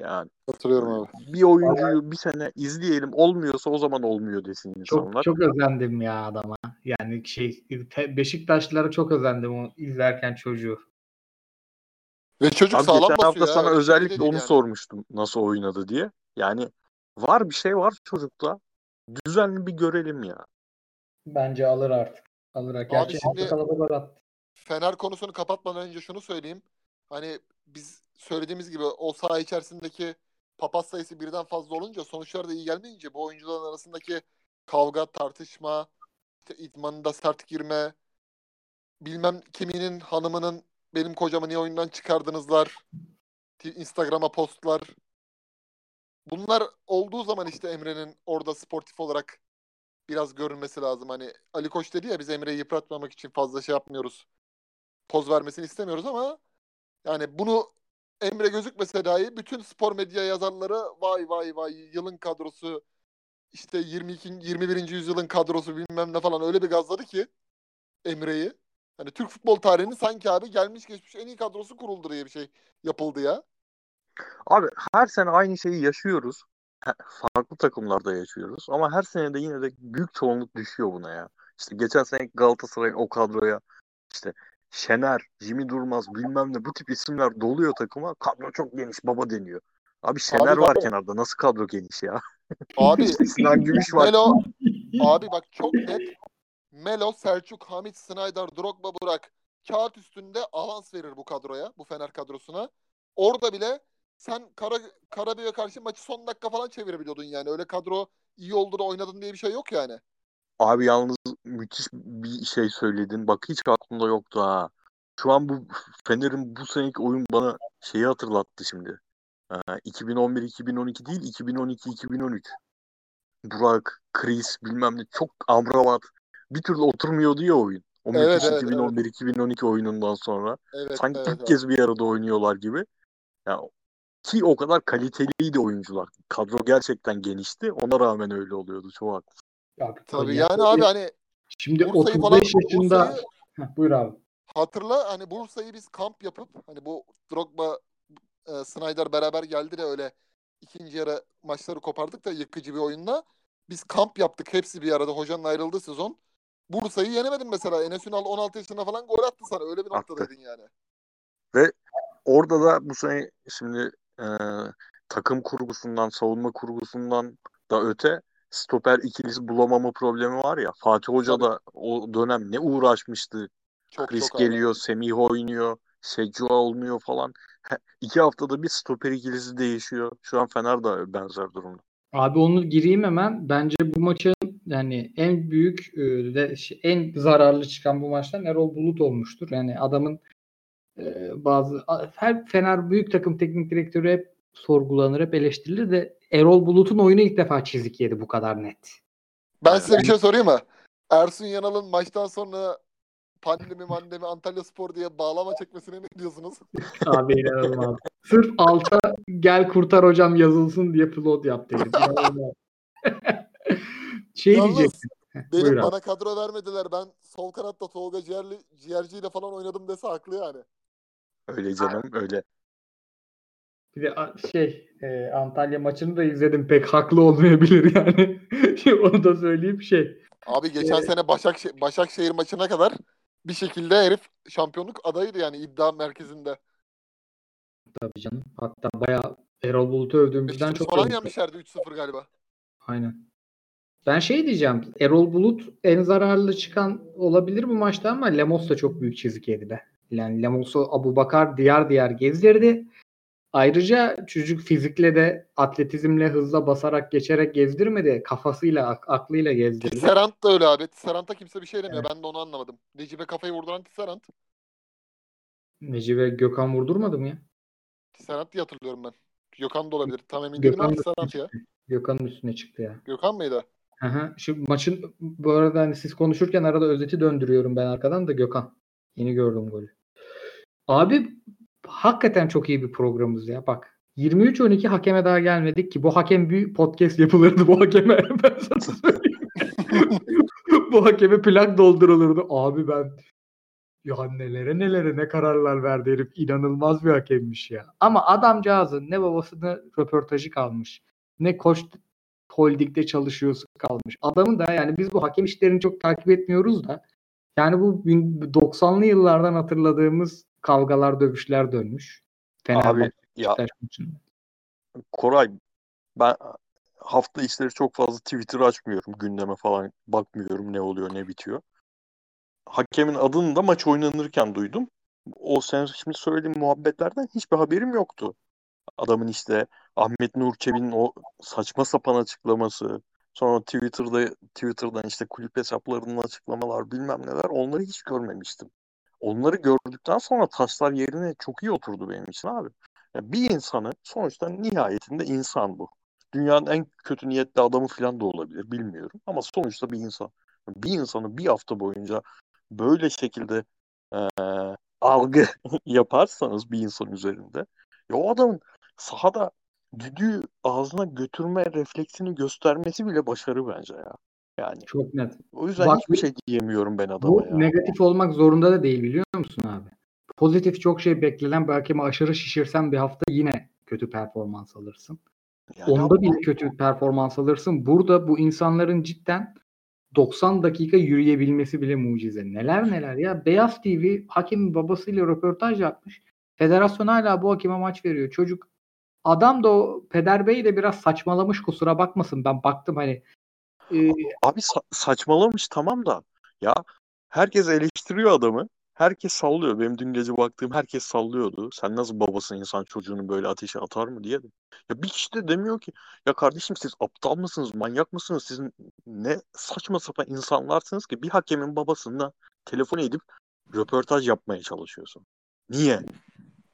C: Yani
B: Hatırlıyorum abi.
C: bir oyuncuyu bir sene izleyelim olmuyorsa o zaman olmuyor desin
A: Çok
C: insanlar.
A: çok özendim ya adama. Yani şey Beşiktaşlılara çok özendim o izlerken çocuğu.
B: Ve çocuk
C: Abi
B: sağlam
C: geçen
B: basıyor
C: hafta
B: ya.
C: sana
B: şey
C: özellikle onu
B: yani.
C: sormuştum nasıl oynadı diye. Yani var bir şey var çocukta. Düzenli bir görelim ya.
A: Bence alır artık. Alır. artık. Gerçi
B: şimdi-
A: attı.
B: Fener konusunu kapatmadan önce şunu söyleyeyim. Hani biz söylediğimiz gibi o saha içerisindeki papaz sayısı birden fazla olunca sonuçlar da iyi gelmeyince bu oyuncuların arasındaki kavga, tartışma, işte idmanında sert girme, bilmem kiminin hanımının benim kocamı niye oyundan çıkardınızlar, Instagram'a postlar. Bunlar olduğu zaman işte Emre'nin orada sportif olarak biraz görünmesi lazım. Hani Ali Koç dedi ya biz Emre'yi yıpratmamak için fazla şey yapmıyoruz. Poz vermesini istemiyoruz ama yani bunu Emre gözükmese dahi bütün spor medya yazarları vay vay vay yılın kadrosu işte 22. 21. yüzyılın kadrosu bilmem ne falan öyle bir gazladı ki Emre'yi. Hani Türk futbol tarihinin sanki abi gelmiş geçmiş en iyi kadrosu kuruldu diye bir şey yapıldı ya.
C: Abi her sene aynı şeyi yaşıyoruz. Farklı takımlarda yaşıyoruz. Ama her sene de yine de büyük çoğunluk düşüyor buna ya. İşte geçen sene Galatasaray'ın o kadroya işte Şener, Jimmy Durmaz bilmem ne bu tip isimler doluyor takıma. Kadro çok geniş baba deniyor. Abi Şener
B: Abi
C: var
B: bak-
C: kenarda. Nasıl kadro geniş ya?
B: Abi
C: Sinan Gümüş var.
B: Melo abi bak çok net. Melo, Selçuk, Hamit, Snyder, Drogba, Burak kağıt üstünde avans verir bu kadroya, bu Fener kadrosuna. Orada bile sen Kara, Karabük'e karşı maçı son dakika falan çevirebiliyordun yani. Öyle kadro iyi oldu da oynadın diye bir şey yok yani.
C: Abi yalnız müthiş bir şey söyledin. Bak hiç aklımda yoktu ha. Şu an bu Fener'in bu seneki oyun bana şeyi hatırlattı şimdi. Ee, 2011-2012 değil 2012-2013. Burak, Chris bilmem ne çok Amrabat. Bir türlü oturmuyordu ya oyun. O
B: Evet,
C: müthiş
B: evet,
C: 2011-2012 oyunundan sonra.
B: Evet,
C: Sanki
B: evet,
C: ilk
B: evet.
C: kez bir arada oynuyorlar gibi. Ya, ki o kadar kaliteliydi oyuncular. Kadro gerçekten genişti. Ona rağmen öyle oluyordu. Çok haklısın.
A: Abi,
B: Tabii
A: ya-
B: yani abi hani
A: Şimdi
B: Bursa'yı
A: 35
B: falan
A: yaşında
B: Bursa'yı
A: Heh, buyur abi.
B: hatırla hani Bursa'yı biz kamp yapıp hani bu Drogba e, Snyder beraber geldi de öyle ikinci yarı maçları kopardık da yıkıcı bir oyunla. Biz kamp yaptık hepsi bir arada hocanın ayrıldığı sezon. Bursa'yı yenemedin mesela. Enes Ünal 16 yaşında falan gol attı sana. Öyle bir noktadaydın yani.
C: Orada da bu sene şimdi e, takım kurgusundan, savunma kurgusundan da öte stoper ikilisi bulamama problemi var ya. Fatih Hoca
B: Tabii.
C: da o dönem ne uğraşmıştı.
B: Çok
C: Chris
B: çok abi.
C: geliyor, Semih oynuyor, Secua olmuyor falan. He, iki haftada bir stoper ikilisi değişiyor. Şu an Fener de benzer durumda.
A: Abi onu gireyim hemen. Bence bu maçın yani en büyük e, en zararlı çıkan bu maçtan Erol Bulut olmuştur. Yani adamın bazı her Fener büyük takım teknik direktörü hep sorgulanır, hep eleştirilir de Erol Bulut'un oyunu ilk defa çizik yedi bu kadar net.
B: Ben size bir şey sorayım mı? Ersun Yanal'ın maçtan sonra pandemi mandemi Antalya Spor diye bağlama çekmesine ne diyorsunuz?
A: Abi inanılmaz. Sırf alta gel kurtar hocam yazılsın diye yaptı. herif. İnanılmaz. şey
B: Yalnız
A: diyecektim.
B: Benim
A: buyur abi.
B: bana kadro vermediler. Ben sol kanatta Tolga Ciğerli, Ciğerci ile falan oynadım dese haklı yani.
C: Öyle canım öyle.
A: Bir de şey e, Antalya maçını da izledim pek haklı olmayabilir yani. Onu da söyleyeyim şey.
B: Abi geçen
A: Ee,
B: sene Başakşehir, Başakşehir maçına kadar bir şekilde herif şampiyonluk adayıydı yani iddia merkezinde.
A: Tabii canım. Hatta bayağı Erol Bulut'u övdüğümüzden çok
B: falan yenmişlerdi 3-0 galiba.
A: Aynen. Ben şey diyeceğim. Erol Bulut en zararlı çıkan olabilir bu maçta ama Lemos da çok büyük çizik yedi be. Yani Lemos'u Abu Bakar diyar diyar gezdirdi. Ayrıca çocuk fizikle de atletizmle hızla basarak geçerek gezdirmedi. Kafasıyla, ak- aklıyla gezdirdi.
B: Tisserand da öyle abi. Tisserand'a kimse bir şey demiyor. Ben de onu anlamadım. Necip'e kafayı vurduran Tisserand.
A: Necip'e Gökhan vurdurmadı mı ya?
B: Tisserand diye hatırlıyorum ben. Gökhan da olabilir. Tam emin değilim ama
A: da
B: Tisserand ya.
A: Gökhan'ın üstüne çıktı ya.
B: Gökhan mıydı?
A: Aha, şu maçın bu arada hani siz konuşurken arada özeti döndürüyorum ben arkadan da Gökhan. Yeni gördüm golü. Abi hakikaten çok iyi bir programımız ya bak. 23-12 hakeme daha gelmedik ki bu hakem bir podcast yapılırdı bu hakeme. Bu hakeme plak doldurulurdu. Abi ben ya nelere nelere ne kararlar verdi herif. İnanılmaz bir hakemmiş ya. Ama adamcağızın ne babasını röportajı kalmış. Ne koç holdingde çalışıyorsa kalmış. Adamın da yani biz bu hakem işlerini çok takip etmiyoruz da yani bu bin- 90'lı yıllardan hatırladığımız kavgalar, dövüşler dönmüş. Fenerbahçe
C: Abi ya. Koray ben hafta içleri çok fazla Twitter açmıyorum. Gündeme falan bakmıyorum ne oluyor ne bitiyor. Hakemin adını da maç oynanırken duydum. O sen şimdi söylediğin muhabbetlerden hiçbir haberim yoktu. Adamın işte Ahmet Nur Çebi'nin o saçma sapan açıklaması, sonra Twitter'da Twitter'dan işte kulüp hesaplarının açıklamalar bilmem neler onları hiç görmemiştim. Onları gördükten sonra taşlar yerine çok iyi oturdu benim için abi. Ya bir insanı sonuçta nihayetinde insan bu. Dünyanın en kötü niyetli adamı falan da olabilir bilmiyorum ama sonuçta bir insan. Bir insanı bir hafta boyunca böyle şekilde eee, algı yaparsanız bir insan üzerinde ya o adamın sahada düdüğü ağzına götürme refleksini göstermesi bile başarı bence ya. Yani
A: Çok net.
C: o yüzden
A: Bak,
C: hiçbir şey diyemiyorum ben
A: Bu
C: adama ya.
A: negatif olmak zorunda da değil biliyor musun abi? Pozitif çok şey beklenen belki ama aşırı şişirsen bir hafta yine kötü performans alırsın.
C: Yani
A: Onda
C: ama-
A: bile kötü performans alırsın. Burada bu insanların cidden 90 dakika yürüyebilmesi bile mucize. Neler neler ya. Beyaz TV hakemin babasıyla röportaj yapmış. Federasyon hala bu hakeme maç veriyor. Çocuk adam da o Peder Bey de biraz saçmalamış kusura bakmasın. Ben baktım hani e,
C: Abi sa- saçmalamış tamam da ya herkes eleştiriyor adamı. Herkes sallıyor. Benim dün gece baktığım herkes sallıyordu. Sen nasıl babasın insan çocuğunu böyle ateşe atar mı diye. de. Ya bir kişi de demiyor ki ya kardeşim siz aptal mısınız, manyak mısınız? Siz ne saçma sapan insanlarsınız ki bir hakemin babasına telefon edip röportaj yapmaya çalışıyorsun. Niye?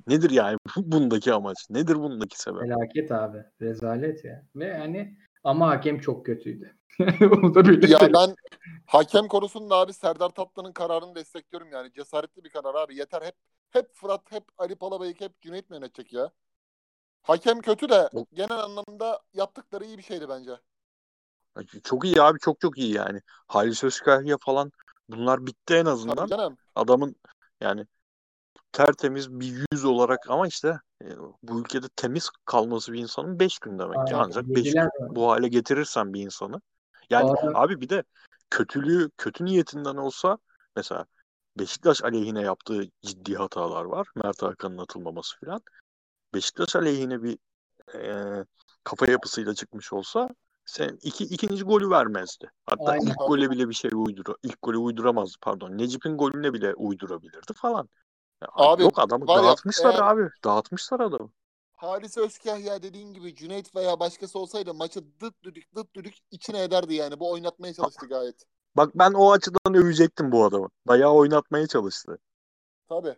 C: Nedir yani bundaki amaç? Nedir bundaki sebep?
A: felaket abi. Rezalet ya. Ve hani ama hakem çok kötüydü. Onu da belirtelim.
B: Ya ben hakem konusunda abi Serdar Tatlı'nın kararını destekliyorum yani. Cesaretli bir karar abi. Yeter hep hep Fırat, hep Ali Palabeyik, hep Cüneyt mi yönetecek ya? Hakem kötü de genel anlamda yaptıkları iyi bir şeydi bence.
C: Çok iyi abi çok çok iyi yani. Halis Özkaya falan bunlar bitti en azından.
B: Tabii canım.
C: Adamın yani tertemiz bir yüz olarak ama işte e, bu ülkede temiz kalması bir insanın 5 gün demek ki.
A: Aynen,
C: Ancak 5
A: yediler
C: gün bu hale getirirsen bir insanı. Yani
A: Doğru.
C: abi bir de kötülüğü kötü niyetinden olsa mesela Beşiktaş aleyhine yaptığı ciddi hatalar var. Mert Hakan'ın atılmaması filan. Beşiktaş aleyhine bir e, kafa yapısıyla çıkmış olsa sen iki, ikinci golü vermezdi. Hatta
A: Aynen.
C: ilk gole bile bir şey uydura ilk golü uyduramazdı pardon. Necip'in golüne bile uydurabilirdi falan.
B: Abi,
C: yok adamı
B: var ya,
C: dağıtmışlar
B: eğer-
C: abi. Dağıtmışlar adamı.
B: Halis Özkahya dediğin gibi Cüneyt veya başkası olsaydı maçı dıt düdük dıt düdük içine ederdi yani. Bu oynatmaya çalıştı gayet.
C: Bak ben o açıdan övecektim bu adamı. Bayağı oynatmaya çalıştı.
B: Tabii.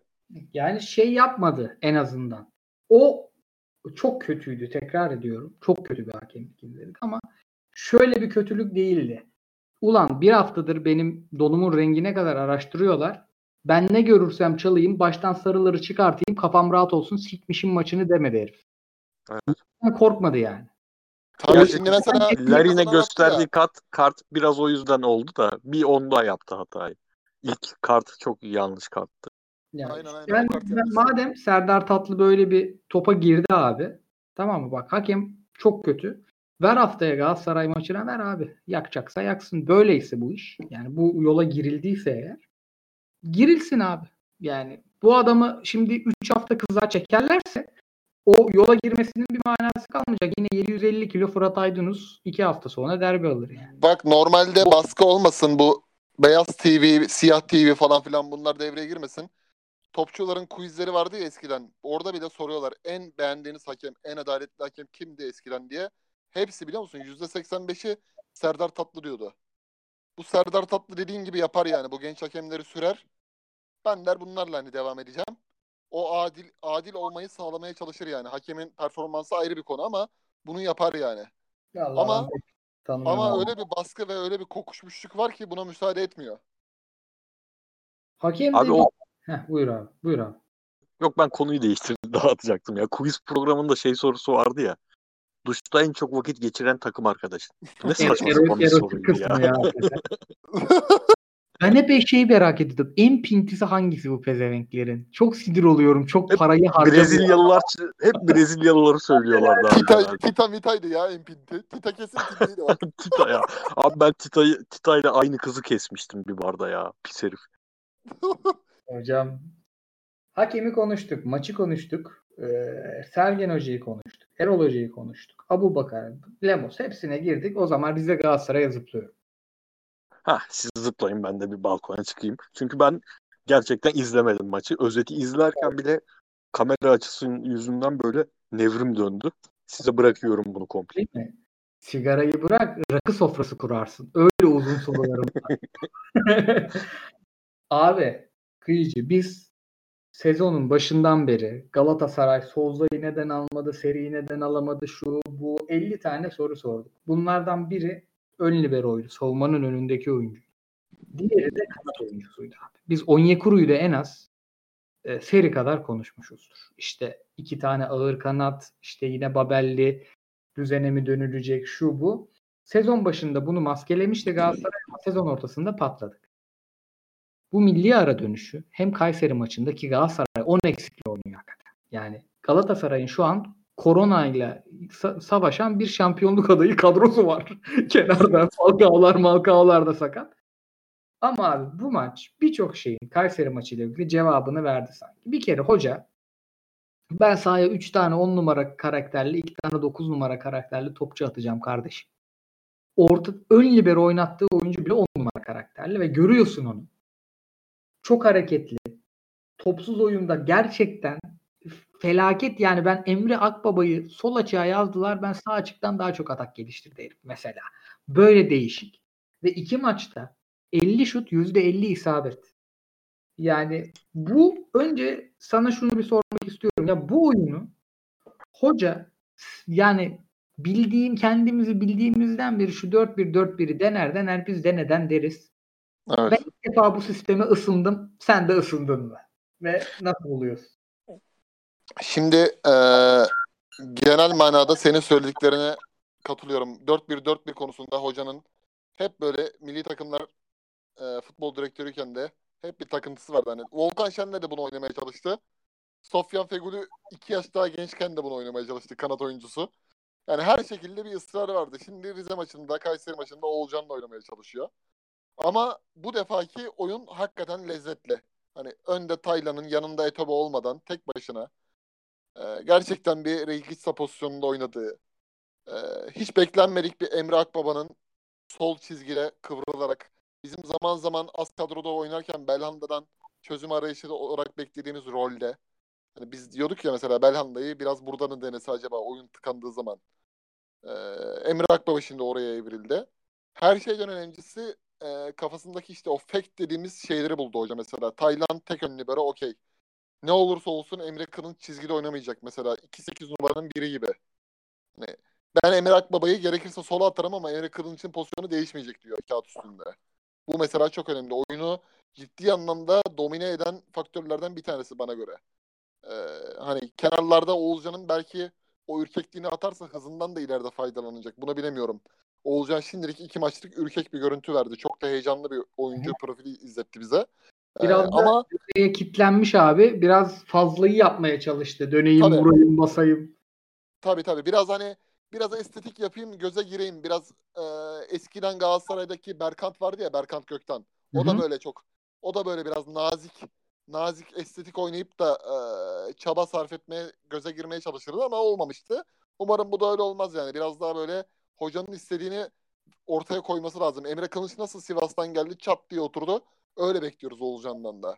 A: Yani şey yapmadı en azından. O çok kötüydü tekrar ediyorum. Çok kötü bir hakemlik izledik ama şöyle bir kötülük değildi. Ulan bir haftadır benim donumun rengine kadar araştırıyorlar. Ben ne görürsem çalayım, baştan sarıları çıkartayım, kafam rahat olsun, sikmişim maçını demedi herif.
C: Evet.
A: Korkmadı yani.
B: Tabii
C: Gerçekten
B: şimdi mesela
C: Larin'e gösterdiği
B: ya.
C: kart, kart biraz o yüzden oldu da bir onda yaptı hatayı. İlk kart çok yanlış karttı.
A: Yani
B: Aynen, aynen.
A: ben-
B: yapmış.
A: madem Serdar Tatlı böyle bir topa girdi abi. Tamam mı? Bak hakem çok kötü. Ver haftaya Galatasaray maçına ver abi. Yakacaksa yaksın. Böyleyse bu iş. Yani bu yola girildiyse eğer girilsin abi. Yani bu adamı şimdi 3 hafta kıza çekerlerse o yola girmesinin bir manası kalmayacak. Yine 750 kilo Fırat Aydınus 2 hafta sonra derbi alır yani.
B: Bak normalde baskı olmasın bu beyaz TV, siyah TV falan filan bunlar devreye girmesin. Topçuların quizleri vardı ya eskiden. Orada bile soruyorlar en beğendiğiniz hakem, en adaletli hakem kimdi eskiden diye. Hepsi biliyor musun? %85'i Serdar Tatlı diyordu. Bu Serdar Tatlı dediğin gibi yapar yani. Bu genç hakemleri sürer. Ben der bunlarla hani devam edeceğim. O adil adil olmayı sağlamaya çalışır yani. Hakemin performansı ayrı bir konu ama bunu yapar yani.
A: Allah
B: Ama-
A: Allah,
B: Ama öyle bir baskı ve öyle bir kokuşmuşluk var ki buna müsaade etmiyor.
A: Hakem
C: Abi
A: de-
C: o
A: Heh, buyur abi. Buyur abi.
C: yok ben konuyu değiştirdim dağıtacaktım ya. Quiz programında şey sorusu vardı ya. Duşta en çok vakit geçiren takım arkadaşın. Ne saçma sapan bir soruydu ya.
A: ya. ben hep bir şeyi merak ediyordum. En pintisi hangisi bu pezevenklerin? Çok sinir oluyorum. Çok
C: Hep
A: parayı harcamıyor.
C: Brezilyalılar hep Brezilyalıları söylüyorlardı.
B: Tita. Tita Mita'ydı ya Empinti. Tita kesin Tita'ydı bak.
C: Tita ya. Abi ben Tita'yı Tita'yla aynı kızı kesmiştim bir barda ya. Pis herif.
A: Hocam hakemi konuştuk. Maçı konuştuk. Ee, Sergen Hoca'yı konuştuk. Erol Hoca'yı konuştuk. Abu Bakar, Lemos hepsine girdik. O zaman Rize Galatasaray'a zıplıyor.
C: Ha siz zıplayın ben de bir balkona çıkayım. Çünkü ben gerçekten izlemedim maçı. Özeti izlerken bile kamera açısının yüzünden böyle nevrim döndü. Size bırakıyorum bunu komple.
A: Değil mi? Sigarayı bırak, rakı sofrası kurarsın. Öyle uzun sorularım var. Abi, kıyıcı biz sezonun başından beri Galatasaray Souza'yı neden almadı, seriyi neden alamadı, şu bu 50 tane soru sorduk. Bunlardan biri ön liberoydu, savunmanın önündeki oyuncu. Diğeri de kanat oyuncusuydu abi. Biz Onyekuru'yu da en az e, seri kadar konuşmuşuzdur. İşte iki tane ağır kanat, işte yine Babelli düzene mi dönülecek şu bu. Sezon başında bunu maskelemişti Galatasaray ama sezon ortasında patladık. Bu milli ara dönüşü hem Kayseri maçındaki Galatasaray 10 eksikli oynuyor hakikaten. Yani Galatasaray'ın şu an koronayla sa- savaşan bir şampiyonluk adayı kadrosu var. Kenarda Falcao'lar Malcao'lar da sakat. Ama abi bu maç birçok şeyin Kayseri maçıyla ilgili cevabını verdi sanki. Bir kere hoca ben sahaya 3 tane 10 numara karakterli, 2 tane 9 numara karakterli topçu atacağım kardeşim. Orta ön libero oynattığı oyuncu bile 10 numara karakterli ve görüyorsun onu. Çok hareketli. Topsuz oyunda gerçekten felaket yani ben Emre Akbaba'yı sol açığa yazdılar. Ben sağ açıktan daha çok atak geliştirdi herif mesela. Böyle değişik. Ve iki maçta 50 şut %50 isabet. Yani bu önce sana şunu bir sormak istiyorum. Ya bu oyunu hoca yani bildiğim kendimizi bildiğimizden beri şu 4-1-4-1'i dener dener biz de neden deriz.
B: Evet.
A: Ben ilk defa bu sisteme ısındım. Sen de ısındın mı? Ve nasıl buluyorsun?
B: Şimdi e, genel manada senin söylediklerine katılıyorum. 4-1-4-1 konusunda hocanın hep böyle milli takımlar e, futbol direktörüyken de hep bir takıntısı vardı. Hani Volkan Şen'le de bunu oynamaya çalıştı. Sofyan Feguli iki yaş daha gençken de bunu oynamaya çalıştı kanat oyuncusu. Yani her şekilde bir ısrarı vardı. Şimdi Rize maçında, Kayseri maçında Oğulcan'la oynamaya çalışıyor. Ama bu defaki oyun hakikaten lezzetli. Hani önde Taylan'ın yanında Etobo olmadan tek başına e, gerçekten bir Reykitsa pozisyonunda oynadığı, e, hiç beklenmedik bir Emre Akbaba'nın sol çizgide kıvrılarak bizim zaman zaman az kadroda oynarken Belhanda'dan çözüm arayışı olarak beklediğimiz rolde. Hani biz diyorduk ya mesela Belhanda'yı biraz buradan mı denese acaba oyun tıkandığı zaman. Ee, Emre Akbaba şimdi oraya evrildi. Her şeyden önemlisi e, kafasındaki işte o fake dediğimiz şeyleri buldu hoca mesela. Tayland tek ön libero okey. Ne olursa olsun Emre Kılınç çizgide oynamayacak mesela. 2-8 numaranın biri gibi. Hani ben Emre Akbaba'yı gerekirse sola atarım ama Emre Kılınç'ın pozisyonu değişmeyecek diyor kağıt üstünde. Bu mesela çok önemli. Oyunu ciddi anlamda domine eden faktörlerden bir tanesi bana göre. Ee, hani kenarlarda Oğulcan'ın belki o ürkekliğini atarsa hızından da ileride faydalanacak. Buna bilemiyorum. Oğulcan şimdilik iki maçlık ürkek bir görüntü verdi. Çok da heyecanlı bir oyuncu profili izletti bize. Ee,
A: Biraz da
B: ama
A: Nereye kitlenmiş abi. Biraz fazlayı yapmaya çalıştı. Döneyim,
B: Tabii.
A: vurayım, basayım.
B: tabii tabii biraz hani biraz estetik yapayım, göze gireyim. Biraz e, eskiden Galatasaray'daki Berkant vardı ya Berkant Gökten. O
A: Hı
B: da böyle çok o da böyle biraz nazik nazik estetik oynayıp da e, çaba sarf etmeye göze girmeye çalışırdı ama olmamıştı. Umarım bu da öyle olmaz yani. Biraz daha böyle hocanın istediğini ortaya koyması lazım. Emre Kılıç nasıl Sivas'tan geldi çat diye oturdu. Öyle bekliyoruz Oğulcan'dan da.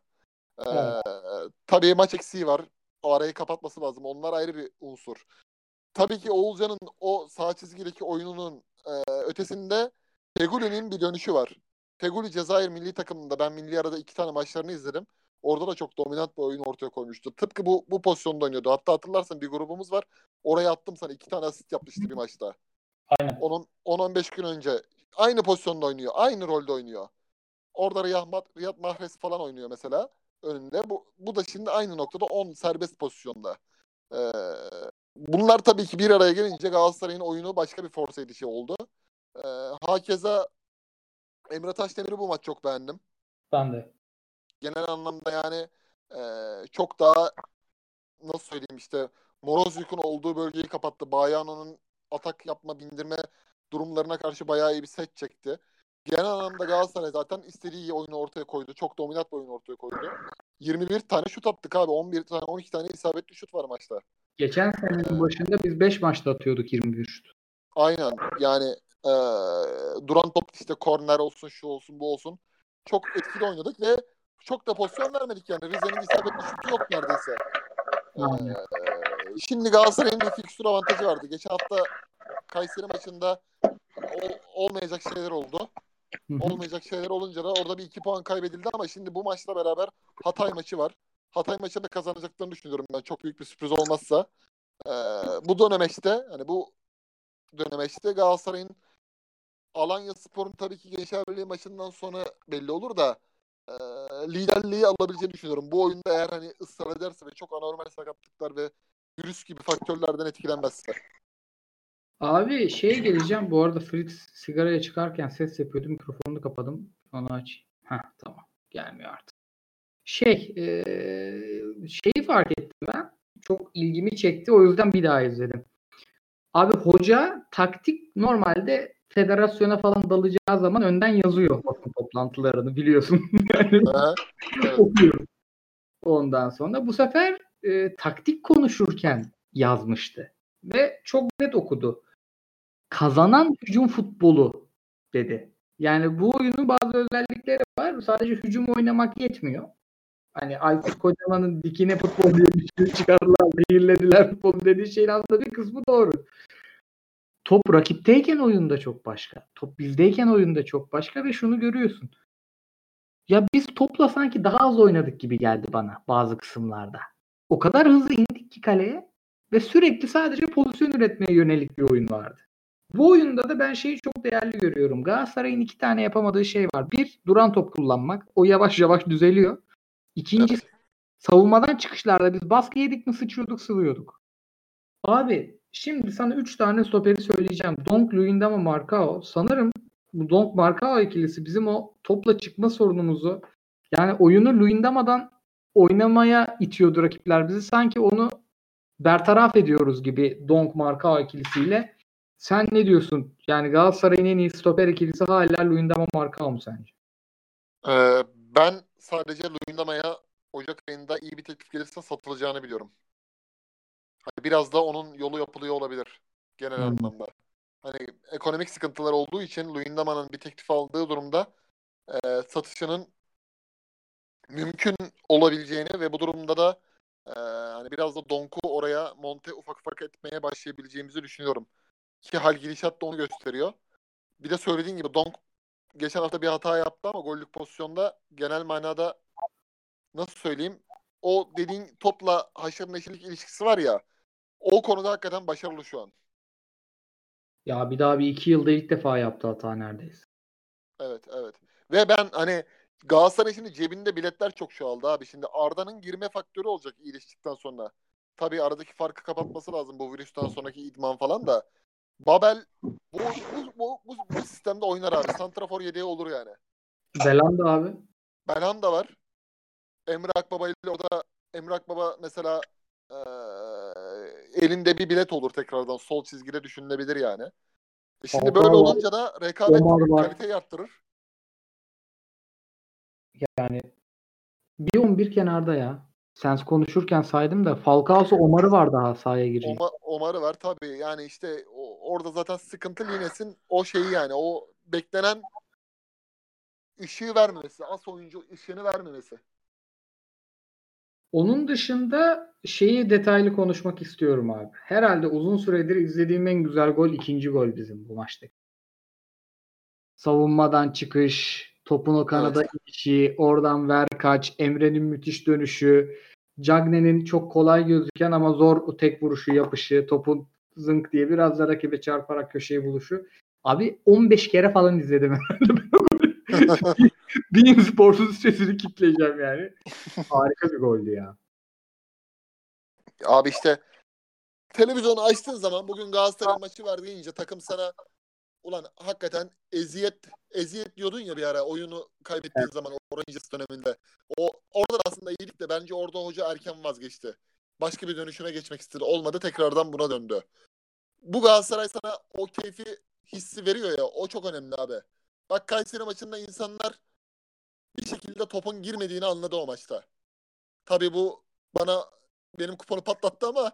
B: E,
A: Evet.
B: tabii maç eksiği var. O arayı kapatması lazım. Onlar ayrı bir unsur. Tabii ki Oğulcan'ın o sağ çizgideki oyununun e, ötesinde Feguli'nin bir dönüşü var. Feguli Cezayir milli takımında ben milli arada iki tane maçlarını izledim. Orada da çok dominant bir oyun ortaya koymuştu. Tıpkı bu bu pozisyonda oynuyordu. Hatta hatırlarsan bir grubumuz var. Oraya attım sana iki tane asist yapmıştı bir maçta.
A: Aynen.
B: Onun 10-15 gün önce aynı pozisyonda oynuyor. Aynı rolde oynuyor. Orada Riyad, Riyad Mahrez falan oynuyor mesela önünde. Bu, bu da şimdi aynı noktada 10 serbest pozisyonda. Ee, bunlar tabii ki bir araya gelince Galatasaray'ın oyunu başka bir force edişi oldu. Ee, hakeza Emre Taşdemir'i bu maç çok beğendim.
A: Ben de.
B: Genel anlamda yani e, çok daha nasıl söyleyeyim işte Morozyuk'un olduğu bölgeyi kapattı. Bayano'nun atak yapma, bindirme durumlarına karşı bayağı iyi bir set çekti. Genel anlamda Galatasaray zaten istediği oyunu ortaya koydu. Çok dominant bir oyun ortaya koydu. 21 tane şut attık abi. 11 tane 12 tane isabetli şut var maçta.
A: Geçen senenin başında biz 5 maçta atıyorduk 21 şut.
B: Aynen. Yani e, duran top işte korner olsun, şu olsun, bu olsun. Çok etkili oynadık ve çok da pozisyon vermedik yani. Rize'nin isabetli şutu yok neredeyse.
A: Aynen.
B: Ee, şimdi Galatasaray'ın bir fikstür avantajı vardı. Geçen hafta Kayseri maçında ol- olmayacak şeyler oldu. Olmayacak şeyler olunca da orada bir iki puan kaybedildi ama şimdi bu maçla beraber Hatay maçı var. Hatay maçını da kazanacaklarını düşünüyorum ben. Çok büyük bir sürpriz olmazsa. Ee, bu dönemeçte hani bu dönemeçte Galatasaray'ın Alanya Spor'un tabii ki Gençler Birliği maçından sonra belli olur da e, liderliği alabileceğini düşünüyorum. Bu oyunda eğer hani ısrar ederse ve çok anormal sakatlıklar ve virüs gibi faktörlerden etkilenmezse.
A: Abi şeye geleceğim. Bu arada Fritz sigaraya çıkarken ses yapıyordu. Mikrofonunu kapadım. Onu aç. Heh tamam. Gelmiyor artık. Şey eee, şeyi fark ettim ben. Çok ilgimi çekti. O yüzden bir daha izledim. Abi hoca taktik normalde federasyona falan dalacağı zaman önden yazıyor basın toplantılarını biliyorsun. yani
B: Ha, evet.
A: okuyor. Ondan sonra bu sefer e, taktik konuşurken yazmıştı. Ve çok net okudu. Kazanan hücum futbolu dedi. Yani bu oyunun bazı özellikleri var. Sadece hücum oynamak yetmiyor. Hani Aykut Kocaman'ın dikine futbol diye bir şey çıkardılar, zehirlediler futbol dediği şeyin aslında bir kısmı doğru. Top rakipteyken oyunda çok başka. Top bizdeyken oyunda çok başka ve şunu görüyorsun. Ya biz topla sanki daha az oynadık gibi geldi bana bazı kısımlarda. O kadar hızlı indik ki kaleye ve sürekli sadece pozisyon üretmeye yönelik bir oyun vardı. Bu oyunda da ben şeyi çok değerli görüyorum. Galatasaray'ın iki tane yapamadığı şey var. Bir, duran top kullanmak. O yavaş yavaş düzeliyor. İkinci, savunmadan çıkışlarda biz baskı yedik mi sıçıyorduk sıvıyorduk. Abi şimdi sana üç tane stoperi söyleyeceğim. Donk, Luyendama, Marcao. Sanırım bu Donk Marcao ikilisi bizim o topla çıkma sorunumuzu yani oyunu Luyendama'dan oynamaya itiyordu rakipler bizi. Sanki onu bertaraf ediyoruz gibi Donk Marcao ikilisiyle. Sen ne diyorsun? Yani Galatasaray'ın en iyi stoper ikilisi hala Luyendama Marcao mu sence?
B: Ee, ben sadece Luyendama'ya Ocak ayında iyi bir teklif gelirse satılacağını biliyorum. Hani biraz da onun yolu yapılıyor olabilir genel
A: Hmm.
B: anlamda. Hani ekonomik sıkıntılar olduğu için Luyendama'nın bir teklif aldığı durumda e, satışının mümkün olabileceğini ve bu durumda da e, hani biraz da Donk'u oraya monte ufak ufak etmeye başlayabileceğimizi düşünüyorum. Ki hal gidişat da onu gösteriyor. Bir de söylediğin gibi Donk geçen hafta bir hata yaptı ama gollük pozisyonda genel manada nasıl söyleyeyim o dediğin topla haşır neşirlik ilişkisi var ya o konuda hakikaten başarılı şu an.
A: Ya bir daha bir iki yılda ilk defa yaptı hata neredeyse.
B: Evet evet. Ve ben hani Galatasaray şimdi cebinde biletler çok çoğaldı abi. Şimdi Arda'nın girme faktörü olacak iyileştikten sonra. Tabii aradaki farkı kapatması lazım bu virüsten sonraki idman falan da. Babel bu, bu, bu, bu, bu sistemde oynar abi. Santrafor yedeği olur yani.
A: Belanda abi.
B: Belhanda var. Emre Akbaba ile o da Emre Akbaba mesela eee, elinde bir bilet olur tekrardan. Sol çizgide düşünülebilir yani. E şimdi
A: Hakan
B: böyle olunca da rekabet
A: var.
B: kaliteyi arttırır.
A: Yani bir 11 kenarda ya. Sen konuşurken saydım da Falcao'su Omar'ı var daha sahaya girecek.
B: Oma, Omar'ı var tabii. Yani işte o- orada zaten sıkıntı Lines'in o şeyi yani o beklenen ışığı vermemesi. As oyuncu ışığını vermemesi.
A: Onun dışında şeyi detaylı konuşmak istiyorum abi. Herhalde uzun süredir izlediğim en güzel gol ikinci gol bizim bu maçtaki. Savunmadan çıkış, topun o kanada inişi, oradan ver kaç, Emre'nin müthiş dönüşü, Cagne'nin çok kolay gözüken ama zor o tek vuruşu yapışı, topun zınk diye biraz da rakibe çarparak köşeyi buluşu. Abi 15 kere falan izledim herhalde. Bein Sports'un sitesini kitleyeceğim yani. Harika bir goldü ya.
B: Abi işte televizyonu açtığın zaman bugün Galatasaray maçı var deyince takım sana ulan hakikaten eziyet eziyet diyordun ya bir ara oyunu kaybettiğin zaman o Rangers döneminde. O orada da aslında iyiydik de bence orada hoca erken vazgeçti. Başka bir dönüşüme geçmek istedi. Olmadı tekrardan buna döndü. Bu Galatasaray sana o keyfi hissi veriyor ya. O çok önemli abi. Bak Kayseri maçında insanlar bir şekilde topun girmediğini anladı o maçta. Tabii bu bana benim kuponu patlattı ama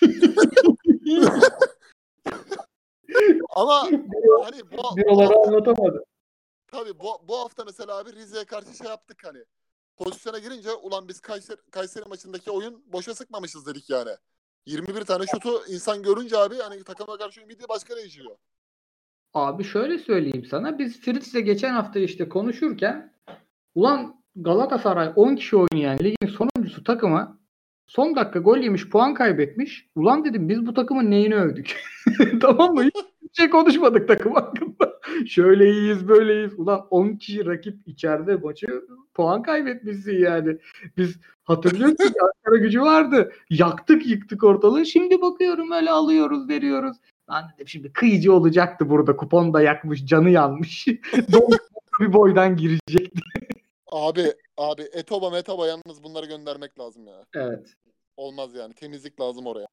B: ama hani bu,
A: Bir
B: bu
A: anlatamadı.
B: tabii bu, bu hafta mesela abi Rize'ye karşı şey yaptık hani. Pozisyona girince ulan biz Kayseri, Kayseri maçındaki oyun boşa sıkmamışız dedik yani. 21 tane şutu insan görünce abi hani takıma karşı ümidi başka değişiyor.
A: Abi şöyle söyleyeyim sana. Biz Fritz'le geçen hafta işte konuşurken ulan Galatasaray 10 kişi oynayan ligin sonuncusu takıma son dakika gol yemiş puan kaybetmiş. Ulan dedim biz bu takımın neyini övdük? tamam mı? Hiçbir şey konuşmadık takım hakkında. Şöyle iyiyiz böyleyiz. Ulan 10 kişi rakip içeride maçı puan kaybetmişsin yani. Biz hatırlıyorsun ki Ankara gücü vardı. Yaktık yıktık ortalığı. Şimdi bakıyorum öyle alıyoruz veriyoruz. Lan dedim şimdi kıyıcı olacaktı burada. Kupon da yakmış canı yanmış. bir boydan girecekti.
B: Abi abi Etoba Metoba yalnız bunları göndermek lazım ya.
A: Evet.
B: Olmaz yani. Temizlik lazım oraya.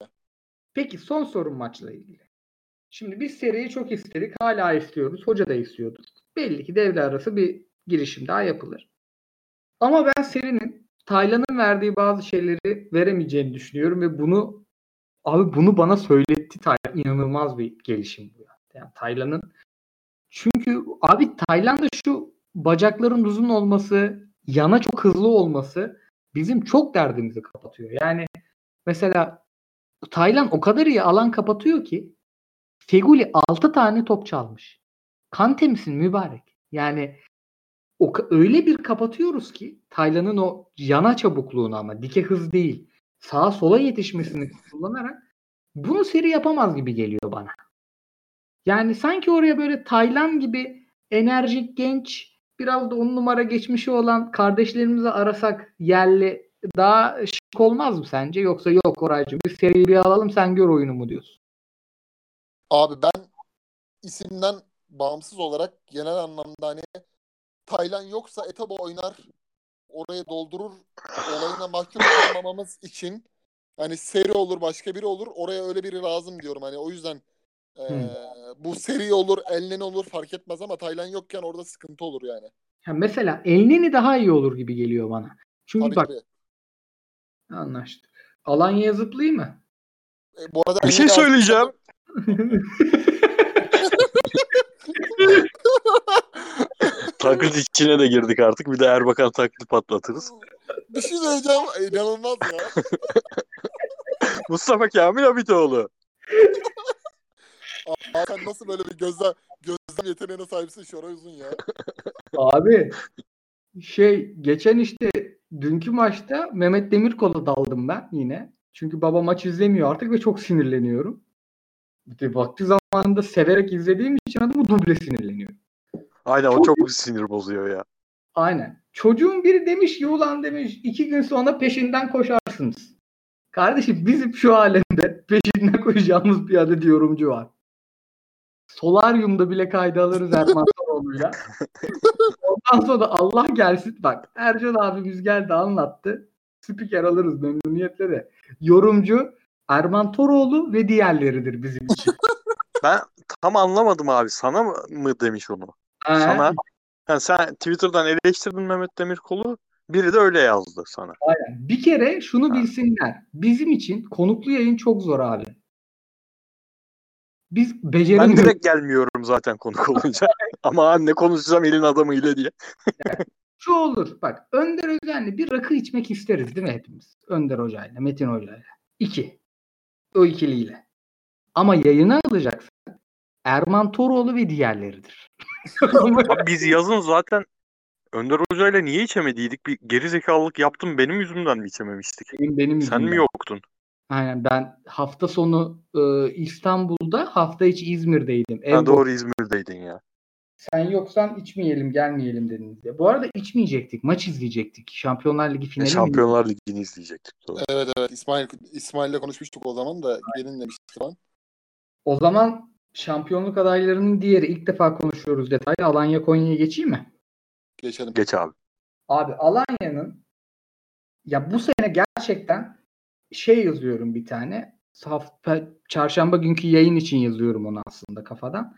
A: Peki son sorun maçla ilgili. Şimdi biz seriyi çok istedik. Hala istiyoruz. Hoca da istiyordu. Belli ki devre arası bir girişim daha yapılır. Ama ben serinin Taylan'ın verdiği bazı şeyleri veremeyeceğini düşünüyorum ve bunu abi bunu bana söyletti Taylan. İnanılmaz bir gelişim bu. Yani Taylan'ın çünkü abi Tayland'da şu bacakların uzun olması, yana çok hızlı olması bizim çok derdimizi kapatıyor. Yani mesela Taylan o kadar iyi alan kapatıyor ki Feguli 6 tane top çalmış. Kante misin mübarek? Yani o öyle bir kapatıyoruz ki Taylan'ın o yana çabukluğunu ama dike hız değil sağa sola yetişmesini kullanarak bunu seri yapamaz gibi geliyor bana. Yani sanki oraya böyle Taylan gibi enerjik genç biraz da on numara geçmişi olan kardeşlerimizi arasak yerli daha şık olmaz mı sence? Yoksa yok Oraycığım bir seriyi bir alalım sen gör oyunu mu diyorsun?
B: Abi ben isimden bağımsız olarak genel anlamda hani Taylan yoksa Etaba oynar orayı doldurur olayına mahkum olmamamız için hani seri olur başka biri olur oraya öyle biri lazım diyorum hani o yüzden hmm. bu seri olur Elneni olur fark etmez ama Taylan yokken orada sıkıntı olur yani.
A: Ya mesela Elneni daha iyi olur gibi geliyor bana. Çünkü tabii, bak tabii. anlaştık. Alanya'ya zıplayayım mı?
C: E, bu arada bir şey söyleyeceğim. taklit içine de girdik artık. Bir de Erbakan taklidi patlatırız.
B: Bir şey söyleyeceğim. İnanılmaz ya.
C: Mustafa Kamil Abitoğlu.
B: Abi sen nasıl böyle bir gözlem, gözlem yeteneğine sahipsin Şoray Uzun ya.
A: Abi şey geçen işte dünkü maçta Mehmet Demirkol'a daldım ben yine. Çünkü baba maç izlemiyor artık ve çok sinirleniyorum. İşte vakti zamanında severek izlediğim için adamı duble sinirleniyorum.
C: Aynen o çok sinir bozuyor ya.
A: Aynen. Çocuğun biri demiş ki ulan demiş iki gün sonra peşinden koşarsınız. Kardeşim bizim şu alemde peşinden koşacağımız bir adet yorumcu var. Solaryum'da bile kayda alırız Erman Toroğlu'yla. Ondan sonra da Allah gelsin bak Ercan abimiz geldi anlattı. Spiker alırız memnuniyetle de. Yorumcu Erman Toroğlu ve diğerleridir bizim için.
C: ben tam anlamadım abi. Sana mı demiş onu? Ee, sana yani sen Twitter'dan eleştirdin Mehmet Demirkol'u. Biri de öyle yazdı sana.
A: Aynen. Bir kere şunu ha. bilsinler. Bizim için konuklu yayın çok zor abi. Biz beceremiyoruz.
C: Ben direkt gelmiyorum zaten konuk olunca. Ama anne konuşacağım elin adamıyla diye.
A: yani, şu olur. Bak Önder Özen'le bir rakı içmek isteriz değil mi hepimiz? Önder Hoca'yla, Metin Hoca'yla. İki. O ikiliyle. Ama yayına alacaksan Erman Toroğlu ve diğerleridir.
C: Abi biz yazın zaten Önder Hoca ile niye içemediydik? Bir geri zekalılık yaptım benim yüzümden mi içememiştik?
A: Benim, benim
C: Sen mi yoktun?
A: Aynen ben hafta sonu e, İstanbul'da hafta içi İzmir'deydim.
C: Ha, doğru İzmir'deydin ya.
A: Sen yoksan içmeyelim gelmeyelim dediniz ya. Bu arada içmeyecektik. Maç izleyecektik. Şampiyonlar Ligi finali. E,
C: Şampiyonlar mi? Ligi'ni izleyecektik.
B: Doğru. Evet evet İsmail İsmail'le konuşmuştuk o zaman da gelin demiştik falan.
A: O zaman şampiyonluk adaylarının diğeri ilk defa konuşuyoruz detaylı. Alanya Konya'ya geçeyim mi?
B: Geçelim.
C: Geç abi.
A: Abi Alanya'nın ya bu sene gerçekten şey yazıyorum bir tane. Hafta, çarşamba günkü yayın için yazıyorum onu aslında kafadan.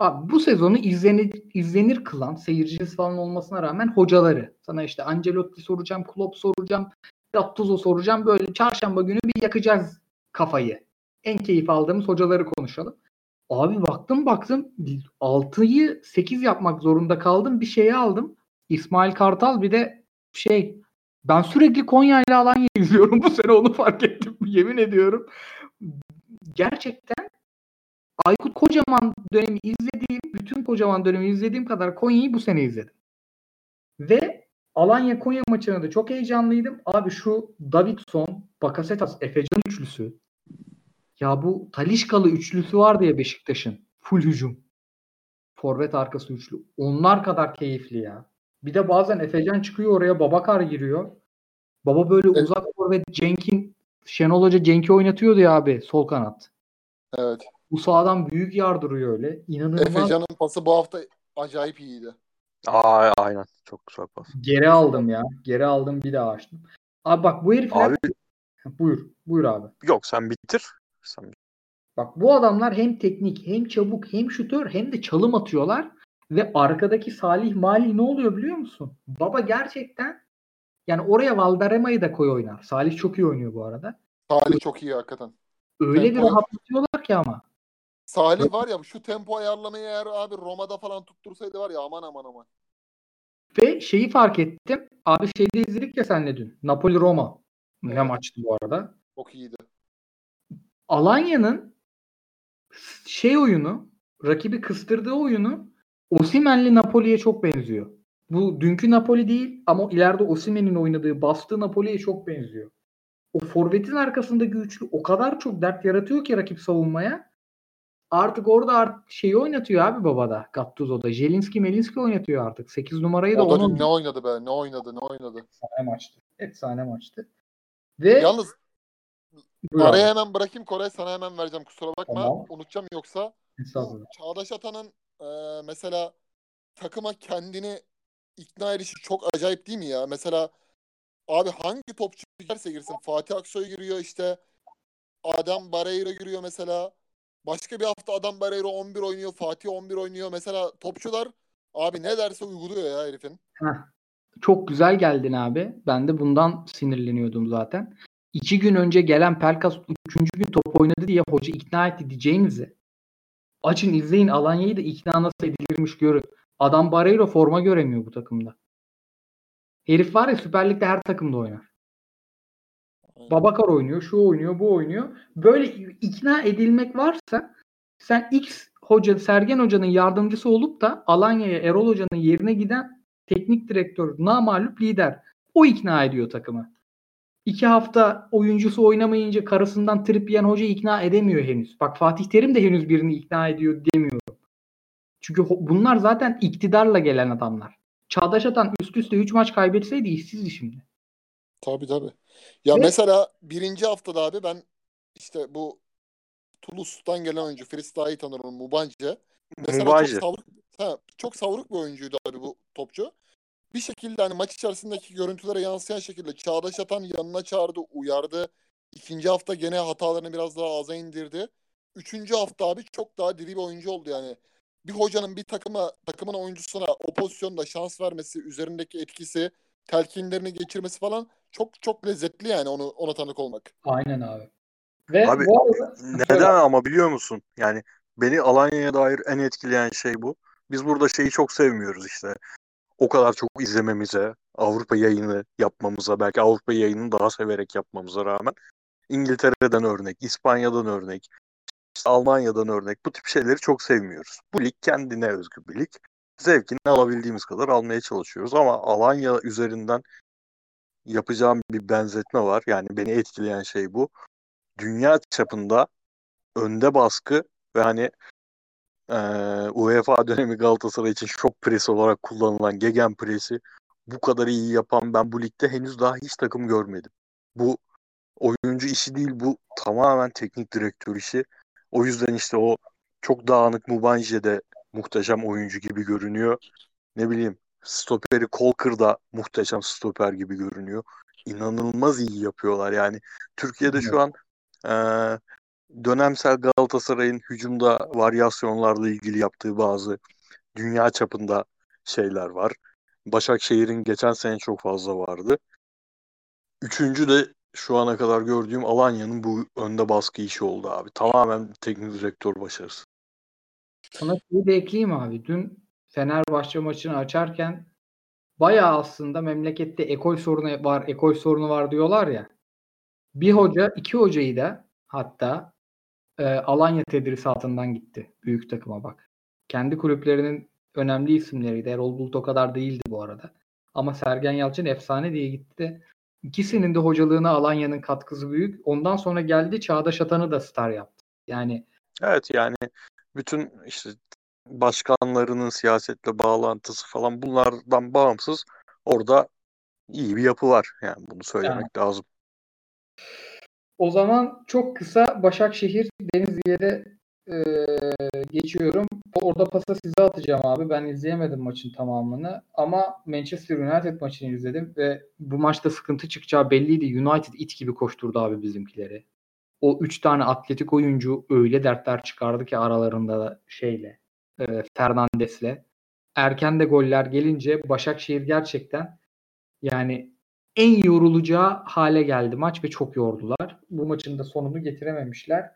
A: Abi bu sezonu izlenir, izlenir kılan seyircisi falan olmasına rağmen hocaları. Sana işte Ancelotti soracağım, Klopp soracağım, Gattuso soracağım. Böyle çarşamba günü bir yakacağız kafayı. En keyif aldığımız hocaları konuşalım. Abi baktım baktım 6'yı 8 yapmak zorunda kaldım. Bir şeyi aldım. İsmail Kartal bir de şey ben sürekli Konya ile Alanya izliyorum bu sene onu fark ettim. Yemin ediyorum. Gerçekten Aykut Kocaman dönemi izlediğim, bütün Kocaman dönemi izlediğim kadar Konya'yı bu sene izledim. Ve Alanya Konya maçına da çok heyecanlıydım. Abi şu Davidson, Bakasetas, Efecan üçlüsü ya bu Talişkalı üçlüsü vardı ya Beşiktaş'ın. Full hücum. forvet arkası üçlü. Onlar kadar keyifli ya. Bir de bazen Efecan çıkıyor oraya Babakar giriyor. Baba böyle
B: Evet.
A: uzak forvet Cenk'in Şenol Hoca Cenk'i oynatıyordu ya abi sol kanat.
B: Evet.
A: Bu sağdan büyük yardırıyor öyle. İnanılmaz.
B: Efecan'ın pası bu hafta acayip iyiydi.
C: Aa, aynen. Çok güzel pas.
A: Geri aldım ya. Geri aldım bir daha açtım. Abi bak bu herifler
C: Abi
A: buyur. Buyur abi.
C: yok sen bitir. Sen.
A: Bak bu adamlar hem teknik hem çabuk hem şutör hem de çalım atıyorlar ve arkadaki Salih Mali ne oluyor biliyor musun? Baba gerçekten yani oraya Valderrama'yı da koy oynar. Salih çok iyi oynuyor bu arada.
B: Salih çok iyi hakikaten.
A: Öyle bir
B: Tempo-
A: rahatlatıyorlar ki ama.
B: Salih var ya şu tempo ayarlamayı eğer abi Roma'da falan tuttursaydı var ya aman aman aman.
A: Ve şeyi fark ettim. Abi şeyde izledik ya senle dün. Napoli Roma. Ne maçtı bu arada.
B: Çok iyiydi.
A: Alanya'nın şey oyunu, rakibi kıstırdığı oyunu Osimhen'li Napoli'ye çok benziyor. Bu dünkü Napoli değil ama ileride Osimhen'in oynadığı, bastığı Napoli'ye çok benziyor. O forvetin arkasındaki üçlü o kadar çok dert yaratıyor ki rakip savunmaya. Artık orada artık şeyi oynatıyor abi babada. Gattuso'da. Jelinski Melinski oynatıyor artık. 8 numarayı da
B: O da
A: onun
B: ne oynadı be? Ne oynadı? Ne oynadı?
A: efsane maçtı. Efsane maçtı. Ve
B: Yalnız
A: Buyur abi.
B: araya hemen bırakayım Koray sana hemen vereceğim. Kusura bakma.
A: Tamam.
B: Unutacağım yoksa.
A: Estağfurullah.
B: Çağdaş Atan'ın e, mesela takıma kendini ikna edişi çok acayip değil mi ya? Mesela abi hangi topçu girerse girsin Fatih Aksoy giriyor işte Adam Barreira giriyor mesela. Başka bir hafta Adam Barreira 11 oynuyor. Fatih 11 oynuyor. Mesela topçular abi ne derse uyguluyor ya herifin.
A: Heh. Çok güzel geldin abi. Ben de bundan sinirleniyordum zaten. İki gün önce gelen Pelkas üçüncü gün top oynadı diye hoca ikna etti diyeceğinizi. Açın izleyin Alanya'yı da ikna nasıl edilirmiş görün. Adam Barreiro forma göremiyor bu takımda. Herif var ya Süper Lig'de her takımda oynar. Babakar oynuyor, şu oynuyor, bu oynuyor. Böyle ikna edilmek varsa sen X hoca, Sergen Hoca'nın yardımcısı olup da Alanya'ya Erol Hoca'nın yerine giden teknik direktör, namalup lider. O ikna ediyor takımı. İki hafta oyuncusu oynamayınca karısından trip yiyen hoca ikna edemiyor henüz. Bak Fatih Terim de henüz birini ikna ediyor demiyorum. Çünkü bunlar zaten iktidarla gelen adamlar. Çağdaş Atan üst üste 3 maç kaybetseydi işsizdi şimdi.
B: Tabii tabii. Ya
A: Ve-
B: mesela birinci haftada abi ben işte bu Toulouse'dan gelen oyuncu Frista'yı tanırım Mubanje. Mesela
C: Mubanje.
B: çok savruk, ha, çok savruk bir oyuncuydu abi bu topçu. Bir şekilde hani maç içerisindeki görüntülere yansıyan şekilde Çağdaş Atan yanına çağırdı, uyardı. İkinci hafta gene hatalarını biraz daha aza indirdi. Üçüncü hafta abi çok daha diri bir oyuncu oldu yani. Bir hocanın bir takıma, takımın oyuncusuna o pozisyonda şans vermesi, üzerindeki etkisi, telkinlerini geçirmesi falan çok çok lezzetli yani onu ona tanık olmak.
A: Aynen abi. Ve
C: Abi,
A: bu arada
C: Neden ama biliyor musun? Yani beni Alanya'ya dair en etkileyen şey bu. Biz burada şeyi çok sevmiyoruz işte. O kadar çok izlememize, Avrupa yayını yapmamıza, belki Avrupa yayını daha severek yapmamıza rağmen İngiltere'den örnek, İspanya'dan örnek, işte Almanya'dan örnek bu tip şeyleri çok sevmiyoruz. Bu lig kendine özgü bir lig. Zevkini alabildiğimiz kadar almaya çalışıyoruz ama Alanya üzerinden yapacağım bir benzetme var. Yani beni etkileyen şey bu. Dünya çapında önde baskı ve hani eee, UEFA dönemi Galatasaray için şok pres olarak kullanılan gegen presi bu kadar iyi yapan ben bu ligde henüz daha hiç takım görmedim. Bu oyuncu işi değil bu tamamen teknik direktör işi. O yüzden işte o çok dağınık Mubanje de muhteşem oyuncu gibi görünüyor. Ne bileyim stoperi Kolkır da muhteşem stoper gibi görünüyor. İnanılmaz iyi yapıyorlar yani. Türkiye'de şu an eee, dönemsel Galatasaray'ın hücumda varyasyonlarla ilgili yaptığı bazı dünya çapında şeyler var. Başakşehir'in geçen sene çok fazla vardı. Üçüncü de şu ana kadar gördüğüm Alanya'nın bu önde baskı işi oldu abi. Tamamen teknik direktör başarısı.
A: sana şeyi de ekleyeyim abi. Dün Fenerbahçe maçını açarken bayağı aslında memlekette ekol sorunu var, ekol sorunu var diyorlar ya. Bir hoca, iki hocayı da hatta e, Alanya tedrisatından gitti. Büyük takıma bak. Kendi kulüplerinin önemli isimleriydi. Erol Bulut o kadar değildi bu arada. Ama Sergen Yalçın efsane diye gitti. İkisinin de hocalığına Alanya'nın katkısı büyük. Ondan sonra geldi Çağdaş Atan'ı da star yaptı. Yani
C: Evet yani bütün işte başkanlarının siyasetle bağlantısı falan bunlardan bağımsız orada iyi bir yapı var. Yani bunu söylemek lazım.
A: O zaman çok kısa Başakşehir Denizli'ye e, geçiyorum. Orada pasa size atacağım abi. Ben izleyemedim maçın tamamını. Ama Manchester United maçını izledim ve bu maçta sıkıntı çıkacağı belliydi. United it gibi koşturdu abi bizimkileri. O üç tane atletik oyuncu öyle dertler çıkardı ki aralarında da şeyle e, Fernandes'le. Erken de goller gelince Başakşehir gerçekten yani en yorulacağı hale geldi maç ve çok yordular. Bu maçın da sonunu getirememişler.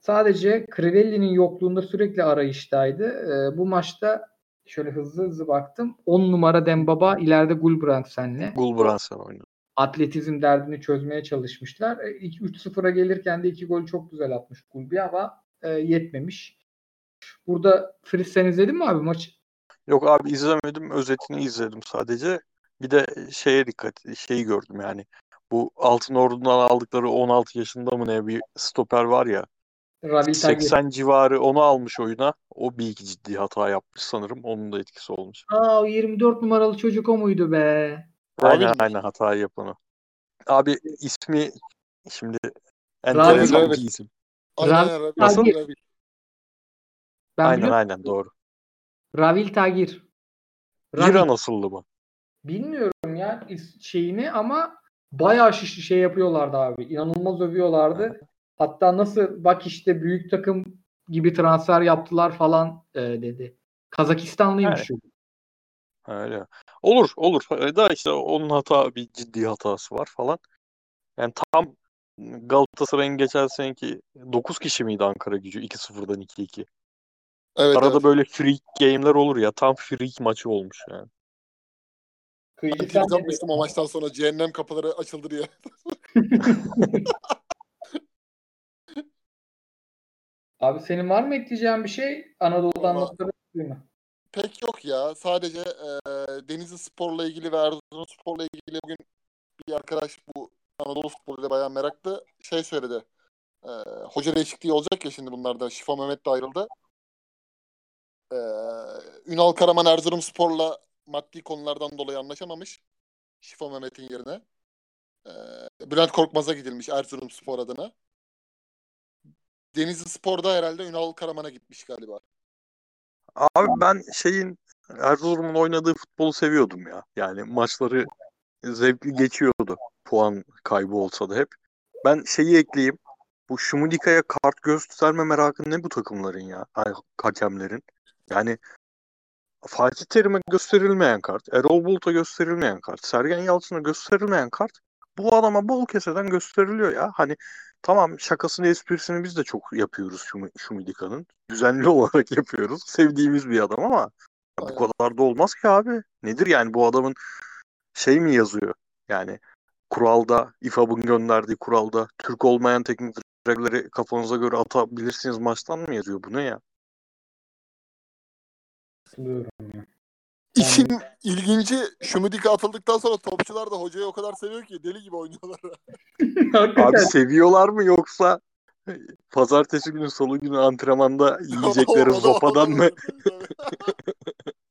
A: Sadece Crivelli'nin yokluğunda sürekli arayıştaydı. E, bu maçta şöyle hızlı hızlı baktım. 10 numara Dembaba ileride Gulbrandsen'le.
C: Gulbrandsen oynadı.
A: Atletizm derdini çözmeye çalışmışlar. E, 3-0'a gelirken de iki gol çok güzel atmış Gulbi ama e, yetmemiş. Burada Fritz sen izledin mi abi maçı?
C: Yok abi izlemedim. Özetini izledim sadece. Bir de şeye dikkat, şeyi gördüm yani. Bu Altın Ordu'dan aldıkları 16 yaşında mı ne bir stoper var ya.
A: Rabil
C: 80 civarı onu almış oyuna. O bir iki ciddi hata yapmış sanırım. Onun da etkisi olmuş.
A: Aa o 24 numaralı çocuk o muydu be?
C: Aynen aynen hata yapanı. Abi ismi şimdi
A: Rabil.
C: enteresan bir isim.
B: Aynen.
A: Nasıl?
B: Rabil.
A: Ben
C: Aynen
A: biliyorum.
C: aynen doğru.
A: Ravil Tagir. Ravil.
C: İran asıllı mı?
A: Bilmiyorum ya şeyini ama bayağı şiş şey yapıyorlardı abi. İnanılmaz övüyorlardı. Hatta nasıl bak işte büyük takım gibi transfer yaptılar falan e, dedi. Kazakistanlıymış.
C: Evet. Öyle. Olur olur. Da işte onun hata bir ciddi hatası var falan. Yani tam Galatasaray'ın geçen seneki 9 kişi miydi Ankara gücü 2-0'dan 2-2.
B: Evet,
C: Arada
B: evet.
C: böyle freak game'ler olur ya tam freak maçı olmuş yani.
A: Kıyıcı sen
B: atmıştım o maçtan sonra cehennem kapıları açıldı diye.
A: Abi senin var mı ekleyeceğin bir şey? Notları değil mi?
B: Pek yok ya. Sadece e, Denizli Spor'la ilgili ve Erzurum Spor'la ilgili bugün bir arkadaş bu Anadolu Spor'uyla bayağı meraklı şey söyledi. E, hoca değişikliği olacak ya şimdi bunlarda. Şifa Mehmet de ayrıldı. E, Ünal Karaman Erzurum Spor'la maddi konulardan dolayı anlaşamamış. Şifa Mehmet'in yerine. E, Bülent Korkmaz'a gidilmiş Erzurum Spor adına. Denizli Spor'da herhalde Ünal Karaman'a gitmiş galiba.
C: Abi ben şeyin Erzurum'un oynadığı futbolu seviyordum ya. Yani maçları zevkli geçiyordu. Puan kaybı olsa da hep. Ben şeyi ekleyeyim. Bu Şumudika'ya kart gösterme merakı ne bu takımların ya? Ay, hakemlerin. Yani Fatih Terim'e gösterilmeyen kart, Erol Bulut'a gösterilmeyen kart, Sergen Yalçın'a gösterilmeyen kart bu adama bol keseden gösteriliyor ya. Hani tamam şakasını esprisini biz de çok yapıyoruz şu Şumidika'nın. Düzenli olarak yapıyoruz. Sevdiğimiz bir adam ama ya bu
B: Aynen.
C: kadar da olmaz ki abi. Nedir yani bu adamın şey mi yazıyor? Yani kuralda, İFAB'ın gönderdiği kuralda Türk olmayan teknik direktörleri kafanıza göre atabilirsiniz maçtan mı yazıyor? Bu ne ya?
A: Katılıyorum ya.
B: İşin ilginci Şumidika atıldıktan sonra topçular da hocayı o kadar seviyor ki deli gibi oynuyorlar.
C: Abi seviyorlar mı yoksa pazartesi günü salı günü antrenmanda yiyecekleri zopadan mı?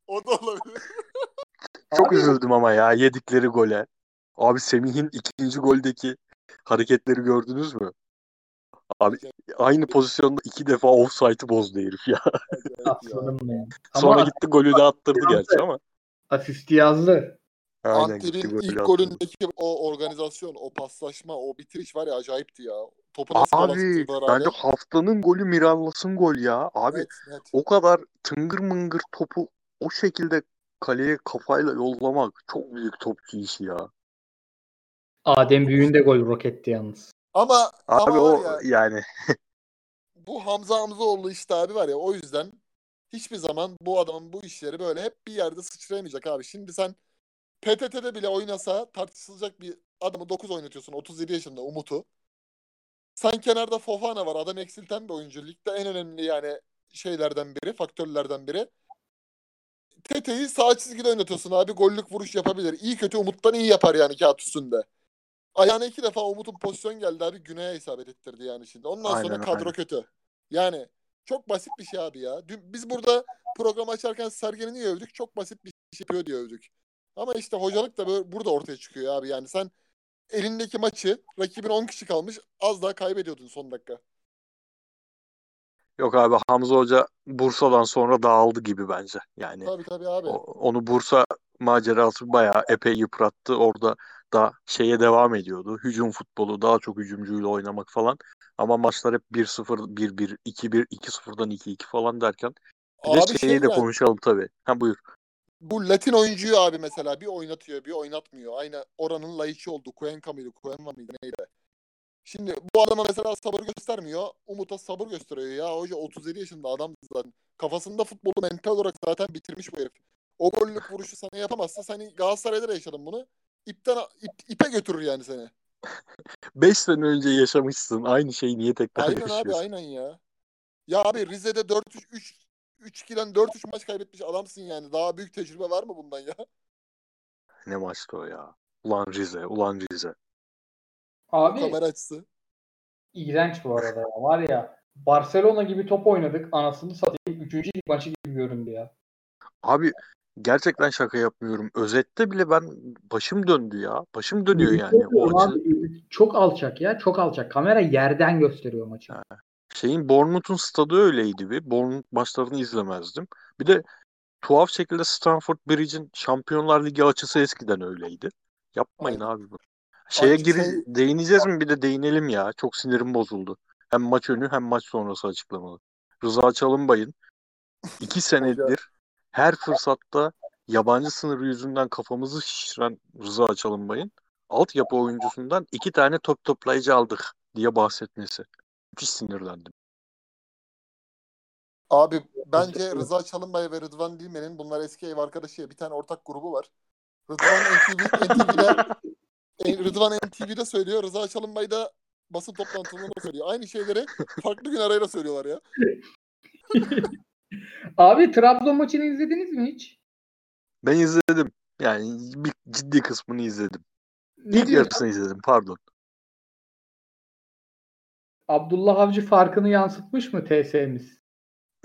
B: o da olabilir.
C: Çok
A: Abi-
C: üzüldüm ama ya yedikleri gole. Abi Semih'in ikinci goldeki hareketleri gördünüz mü? Abi aynı pozisyonda iki defa offside'ı bozdu herif ya.
A: Aslanım.
C: Sonra
A: Ama
C: gitti golü de attırdı gerçi ama.
A: asisti yazdı.
C: Golü
B: ilk
C: attırdı.
B: golündeki o organizasyon, o paslaşma, o bitiriş var ya acayipti ya. Topu nasıl
C: Abi bence haftanın golü Mirallas'ın gol ya. Abi
B: Evet, evet.
C: o kadar tıngır mıngır topu o şekilde kaleye kafayla yollamak çok büyük topçu işi ya.
A: Adem Büyük'ün de gol roketti yalnız.
B: Ama,
C: Abi
B: ama
C: o
B: ya,
C: yani
B: bu Hamza Hamzaoğlu işte abi var ya o yüzden hiçbir zaman bu adamın bu işleri böyle hep bir yerde sıçrayamayacak abi. Şimdi sen PTT'de bile oynasa tartışılacak bir adamı 9 oynatıyorsun 37 yaşında Umut'u. Sen kenarda Fofana var adam eksilten bir oyuncu. Ligde en önemli yani şeylerden biri, faktörlerden biri. Tete'yi sağ çizgide oynatıyorsun abi. Gollük vuruş yapabilir. İyi kötü Umut'tan iyi yapar yani kağıt üstünde. Ayağına iki defa Umut'un pozisyon geldi abi. Güney'e isabet ettirdi yani şimdi. Ondan sonra
C: Aynen,
B: kadro
C: aynen.
B: kötü. Yani çok basit bir şey abi ya. Dün, biz burada programı açarken Sergen'i övdük? Çok basit bir şey yapıyor diye övdük. Ama işte hocalık da böyle burada ortaya çıkıyor abi. Yani sen elindeki maçı rakibin 10 kişi kalmış az daha kaybediyordun son dakika.
C: Yok abi Hamza Hoca Bursa'dan sonra dağıldı gibi bence. Yani
B: Tabii tabii abi.
C: o- onu Bursa macerası bayağı epey yıprattı. Orada da şeye devam ediyordu. Hücum futbolu, daha çok hücumcuyla oynamak falan. Ama maçlar hep 1-0, 1-1, 2-1, 2-0'dan 2-2 falan derken. Bir de
B: Abi
C: şeyi
B: şey
C: de
B: yani,
C: konuşalım tabii. Ha buyur.
B: bu Latin oyuncuyu abi mesela bir oynatıyor bir oynatmıyor. Aynı oranın Laiç'i oldu. Cuenca mıydı? Cuenca mıydı? Neydi? Şimdi bu adama mesela sabır göstermiyor. Umut'a sabır gösteriyor ya. Hoca 37 yaşında adam zaten. Kafasında futbolu mental olarak zaten bitirmiş bu herif. O gollük vuruşu sana yapamazsa sen Galatasaray'da da yaşadın bunu. İpten ip, ipe götürür yani seni.
C: 5 sene önce yaşamışsın. Aynı şeyi niye tekrar
B: Aynen abi
C: yaşıyorsun?
B: aynen ya. Ya abi Rize'de 4-3 3 3-2'den 4-3 maç kaybetmiş adamsın yani. Daha büyük tecrübe var mı bundan ya?
C: Ne maçtı o ya? Ulan Rize, ulan Rize.
A: Abi
B: Kamera açısı.
A: iğrenç bu arada ya. Var ya Barcelona gibi top oynadık. Anasını satayım. Üçüncü lig maçı gibi göründü ya.
C: Abi gerçekten şaka yapmıyorum. Özette bile ben başım döndü ya. Başım dönüyor yani o maçı.
A: Abi, çok alçak ya. Çok alçak. Kamera yerden gösteriyor maçı.
C: Şeyin Bournemouth'un stadı öyleydi bir. Bournemouth maçlarını izlemezdim. Bir de tuhaf şekilde Stamford Bridge'in Şampiyonlar Ligi açısı eskiden öyleydi. Yapmayın
B: Aynen.
C: abi bu. Şeye
B: Ay, şey-
C: değineceğiz mi? Bir de değinelim ya. Çok sinirim bozuldu. Hem maç önü hem maç sonrası açıklamalı. Rıza Çalınbay'ın iki senedir her fırsatta yabancı sınırı yüzünden kafamızı şişiren Rıza Çalınbay'ın altyapı oyuncusundan iki tane top toplayıcı aldık diye bahsetmesi. Müthiş sinirlendim.
B: Abi bence Rıza Çalınbay ve Rıdvan Dilmen'in bunlar eski ev arkadaşı ya bir tane ortak grubu var. Rıdvan NTV, NTV'de e, Rıdvan NTV'de söylüyor. Rıza Çalınbay da basın toplantılarında söylüyor. Aynı şeyleri farklı gün arayla söylüyorlar ya.
A: Abi Trabzon maçını izlediniz mi hiç?
C: Ben izledim. Yani bir ciddi kısmını izledim.
A: Ne
C: İlk yarısını izledim pardon.
A: Abdullah Avcı farkını yansıtmış mı TS'miz?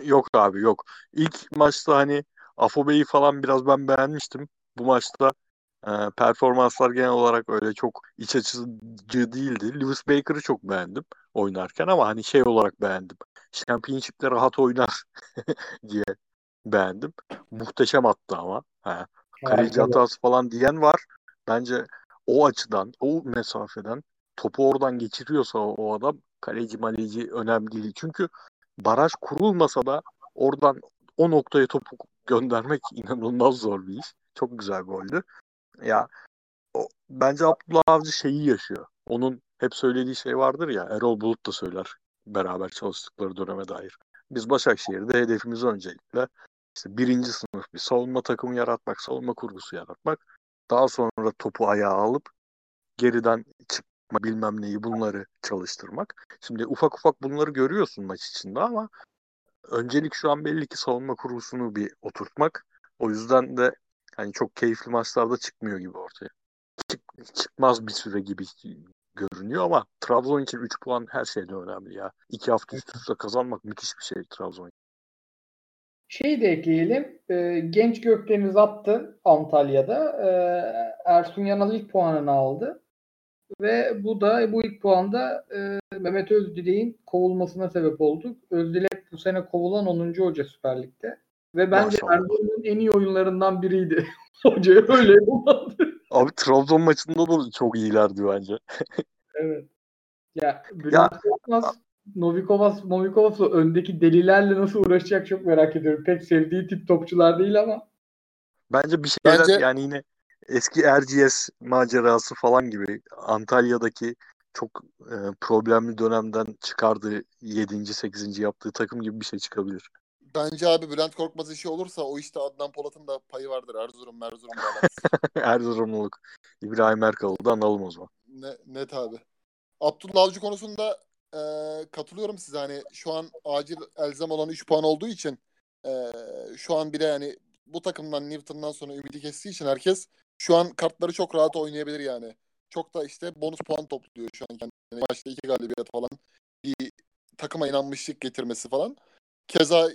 C: Yok abi yok. İlk maçta hani Afobe'yi falan biraz ben beğenmiştim. Bu maçta e, performanslar genel olarak öyle çok iç açıcı değildi. Lewis Baker'ı çok beğendim oynarken ama hani şey olarak beğendim. Championship'te rahat oynar diye beğendim. Muhteşem attı ama. He. Kaleci hatası falan diyen var. Bence o açıdan, o mesafeden topu oradan geçiriyorsa o, o adam kaleci maleci önemli değil. Çünkü baraj kurulmasa da oradan o noktaya topu göndermek inanılmaz zor bir iş. Çok güzel goldü. Ya o, bence Abdullah Avcı şeyi yaşıyor. Onun hep söylediği şey vardır ya Erol Bulut da söyler beraber çalıştıkları döneme dair. Biz Başakşehir'de hedefimiz öncelikle işte birinci sınıf bir savunma takımı yaratmak, savunma kurgusu yaratmak. Daha sonra topu ayağa alıp geriden çıkma bilmem neyi bunları çalıştırmak. Şimdi ufak ufak bunları görüyorsun maç içinde ama öncelik şu an belli ki savunma kurgusunu bir oturtmak. O yüzden de hani çok keyifli maçlarda çıkmıyor gibi ortaya. Çık- çıkmaz bir süre gibi görünüyor ama Trabzon için 3 puan her şeyden önemli ya. 2 hafta üst üste kazanmak müthiş bir şey Trabzon için.
A: Şey de ekleyelim. e, genç Gökdeniz attı Antalya'da. E, Ersun Yanal ilk puanını aldı. Ve bu da bu ilk puanda e, Mehmet Özdilek'in kovulmasına sebep oldu. Özdilek bu sene kovulan 10. hoca Süper Lig'de. Ve bence. Erzurum'un en iyi oyunlarından biriydi. Hocaya öyle kullandı.
C: Abi Trabzon maçında da çok iyilerdi bence.
A: Evet. Ya Korkmaz, Novikovas, Novikovas'la öndeki delilerle nasıl uğraşacak çok merak ediyorum. Pek sevdiği tip topçular değil ama.
C: Bence bir şeyler
B: Bence-
C: yani yine eski Erciyes macerası falan gibi Antalya'daki çok e, problemli dönemden çıkardığı 7. 8. yaptığı takım gibi bir şey çıkabilir.
B: Bence abi Bülent Korkmaz işi olursa o işte Adnan Polat'ın da payı vardır. Erzurum, Merzurum.
C: Erzurumluluk İbrahim Erkal'ı da analım o zaman.
B: Ne, net abi. Abdullah Avcı konusunda e, katılıyorum size. Hani şu an acil elzem olan 3 puan olduğu için e, şu an bir de yani bu takımdan Newton'dan sonra ümidi kestiği için herkes şu an kartları çok rahat oynayabilir yani. Çok da işte bonus puan topluyor şu an kendine. Maçta iki galibiyet falan. Bir takıma inanmışlık getirmesi falan. Keza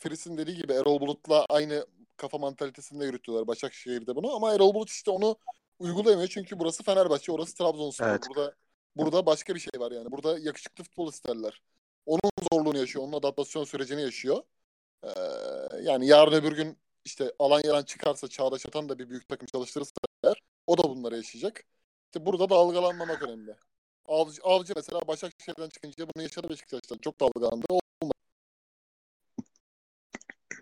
B: Fris'in dediği gibi Erol Bulut'la aynı kafa mantalitesinde yürütüyorlar Başakşehir'de bunu ama Erol Bulut işte onu uygulayamıyor çünkü burası Fenerbahçe, orası Trabzonspor.
C: Evet.
B: Burada burada başka bir şey var yani. Burada yakışıklı futbol isterler. Onun zorluğunu yaşıyor, onun adaptasyon sürecini yaşıyor. Ee, yani yarın öbür gün işte Alanya'dan çıkarsa Çağdaş Atan da bir büyük takım çalıştırırsa eğer, o da bunları yaşayacak. İşte burada dalgalanmamak önemli. Avcı, avcı mesela Başakşehir'den çıkınca bunu yaşadı Beşiktaş'tan. Çok dalgalandı. O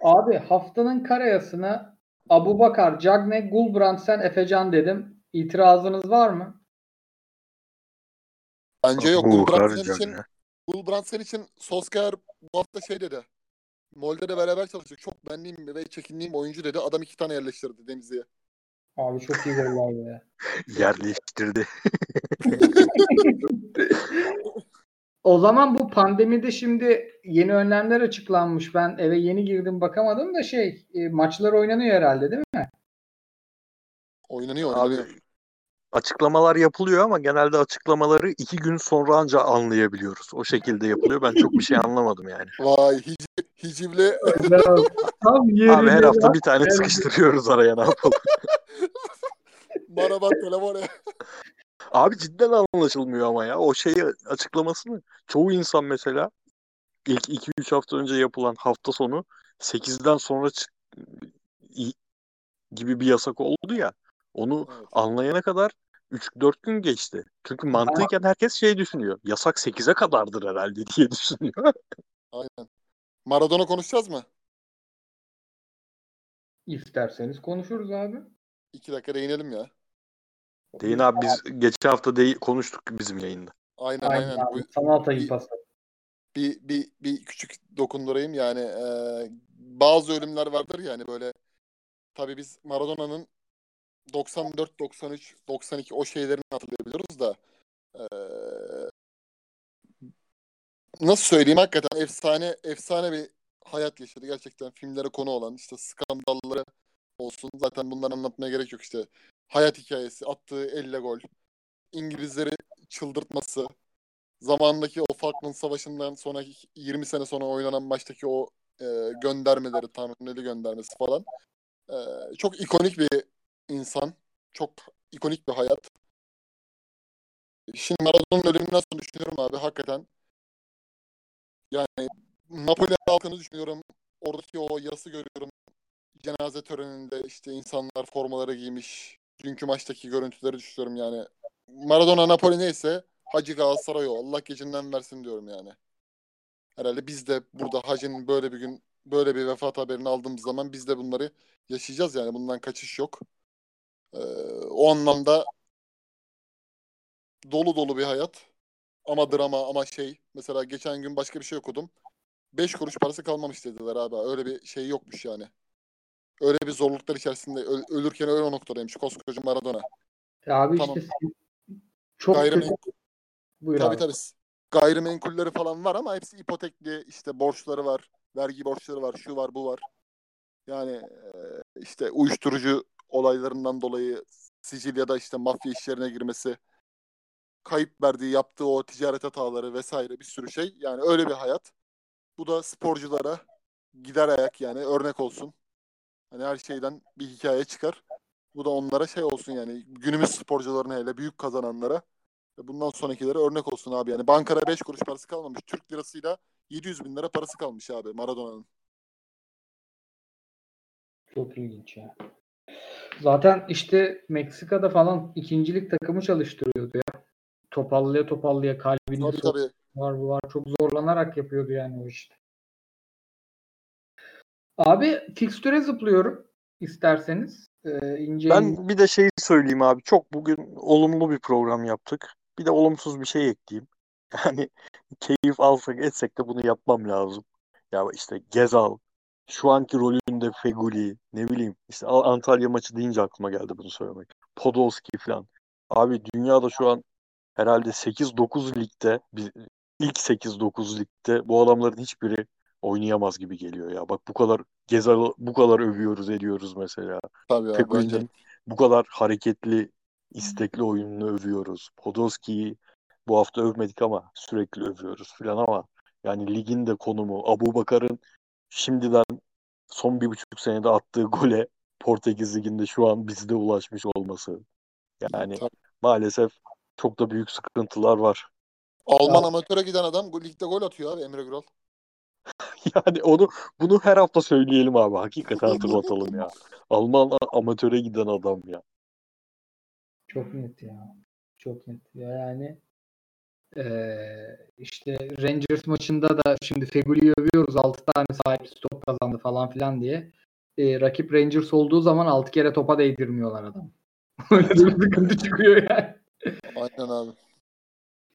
A: Abi haftanın karayasına Abu Bakar, Cagne, Gulbrandsen, Efecan dedim. İtirazınız var mı?
B: Bence yok. Gulbrandsen için,
C: ya.
B: Gulbrandsen için Solskjaer bu hafta şey dedi. Molde'de beraber çalıştık. Çok beğendiğim ve çekindiğim oyuncu dedi. Adam iki tane yerleştirdi Denizli'ye.
A: Abi çok iyi goller be.
C: Yer değiştirdi.
A: O zaman bu pandemide şimdi yeni önlemler açıklanmış. Ben eve yeni girdim bakamadım da şey e, maçlar oynanıyor herhalde değil mi?
B: Oynanıyor
C: Abi açıklamalar yapılıyor ama genelde açıklamaları iki gün sonra anca anlayabiliyoruz. O şekilde yapılıyor. Ben çok bir şey anlamadım yani.
B: Vay hici, hicivli
A: Tam
C: Abi
A: yerinde
C: her hafta
A: ya.
C: bir tane sıkıştırıyoruz araya ne yapalım.
B: Marabat telefonu.
C: Abi cidden anlaşılmıyor ama ya. O şeyi açıklamasını çoğu insan mesela ilk 2-3 hafta önce yapılan hafta sonu 8'den sonra gibi bir yasak oldu ya. Onu
B: Evet.
C: anlayana kadar 3-4 gün geçti. Çünkü mantıken herkes şey düşünüyor. Yasak 8'e kadardır herhalde diye düşünüyor.
B: Aynen. Maradona konuşacağız mı?
A: İsterseniz konuşuruz abi.
B: İki dakika değinelim ya.
C: Deyin abi biz geçen hafta de konuştuk bizim yayında.
B: Aynen
A: Aynen
B: aynen. Bu,
A: Sana atayım
B: bir-
A: pası.
B: bir, bir, bir küçük dokundurayım yani e, bazı ölümler vardır yani böyle tabii biz Maradona'nın 94, 93, 92 o şeylerini hatırlayabiliyoruz da e, nasıl söyleyeyim hakikaten efsane efsane bir hayat yaşadı gerçekten filmlere konu olan işte skandalları olsun zaten bunları anlatmaya gerek yok işte hayat hikayesi attığı elle gol İngilizleri çıldırtması zamandaki o Falkland Savaşı'ndan sonra 20 sene sonra oynanan maçtaki o e, göndermeleri, Tanrı'nın göndermesi falan. E, çok ikonik bir insan. Çok ikonik bir hayat. Şimdi Maradona'nın ölümünden sonra düşünüyorum abi hakikaten. Yani Napoli halkını düşünüyorum. Oradaki o yası görüyorum. Cenaze töreninde işte insanlar formaları giymiş. Dünkü maçtaki görüntüleri düşünüyorum yani. Maradona Napoli neyse Hacı Galatasaray o. Allah gecinden versin diyorum yani. Herhalde biz de burada Hacı'nın böyle bir gün böyle bir vefat haberini aldığımız zaman biz de bunları yaşayacağız yani. Bundan kaçış yok. Ee, o anlamda dolu dolu bir hayat. Ama drama ama şey. Mesela geçen gün başka bir şey okudum. 5 kuruş parası kalmamış dediler abi. Öyle bir şey yokmuş yani. Öyle bir zorluklar içerisinde öl- ölürken öyle o noktadaymış. Koskoca Maradona.
A: Ya abi
B: Tamam.
A: işte çok
B: Gayrimenkul
A: kötü. Buyur
B: Tabii
A: abi.
B: tabii. Gayrimenkulleri falan var ama hepsi ipotekli. işte borçları var. Vergi borçları var. Şu var bu var. Yani e, işte uyuşturucu olaylarından dolayı Sicilya'da işte mafya işlerine girmesi, kayıp verdiği yaptığı o ticaret hataları vesaire bir sürü şey. Yani öyle bir hayat. Bu da sporculara gider ayak yani örnek olsun. Hani her şeyden bir hikaye çıkar. Bu da onlara şey olsun yani günümüz sporcularına hele büyük kazananlara ve bundan sonrakilere örnek olsun abi. Yani bankara 5 kuruş parası kalmamış. Türk lirasıyla 700 bin lira parası kalmış abi Maradona'nın.
A: Çok ilginç ya. Zaten işte Meksika'da falan ikincilik takımı çalıştırıyordu ya. Topallaya topallaya kalbini
B: Tabii tabii.
A: var bu var. Çok zorlanarak yapıyordu yani o işte. Abi fikstüre zıplıyorum isterseniz. Ee, ince
C: Ben bir de şey söyleyeyim abi. Çok bugün olumlu bir program yaptık. Bir de olumsuz bir şey ekleyeyim. Yani keyif alsak etsek de bunu yapmam lazım. Ya işte Gezal, şu anki rolünde Feguli, ne bileyim işte Al- Antalya maçı deyince aklıma geldi bunu söylemek. Podolski falan. Abi dünyada şu an herhalde 8-9 ligde ilk 8-9 ligde bu adamların hiçbiri oynayamaz gibi geliyor ya. Bak bu kadar Gezal'ı bu kadar övüyoruz ediyoruz mesela.
B: Tabii abi bence.
C: Bu kadar hareketli, istekli oyununu övüyoruz. Podolski'yi bu hafta övmedik ama sürekli övüyoruz filan ama yani ligin de konumu, Abu Bakar'ın şimdiden son bir buçuk senede attığı gole Portekiz Ligi'nde şu an bizde ulaşmış olması. Yani
B: Tabii.
C: maalesef çok da büyük sıkıntılar var.
B: Alman amatöre giden adam ligde gol atıyor abi Emre Güral.
C: Yani onu bunu her hafta söyleyelim abi. Hakikaten hatırlatalım ya. Alman amatöre giden adam ya.
A: Çok net ya. Çok net. Ya yani eee, işte Rangers maçında da şimdi Feguli'yi övüyoruz 6 tane sahip top kazandı falan filan diye. Eee, rakip Rangers olduğu zaman 6 kere topa değdirmiyorlar adam. Öyle bir sıkıntı çıkıyor yani.
B: Aynen abi.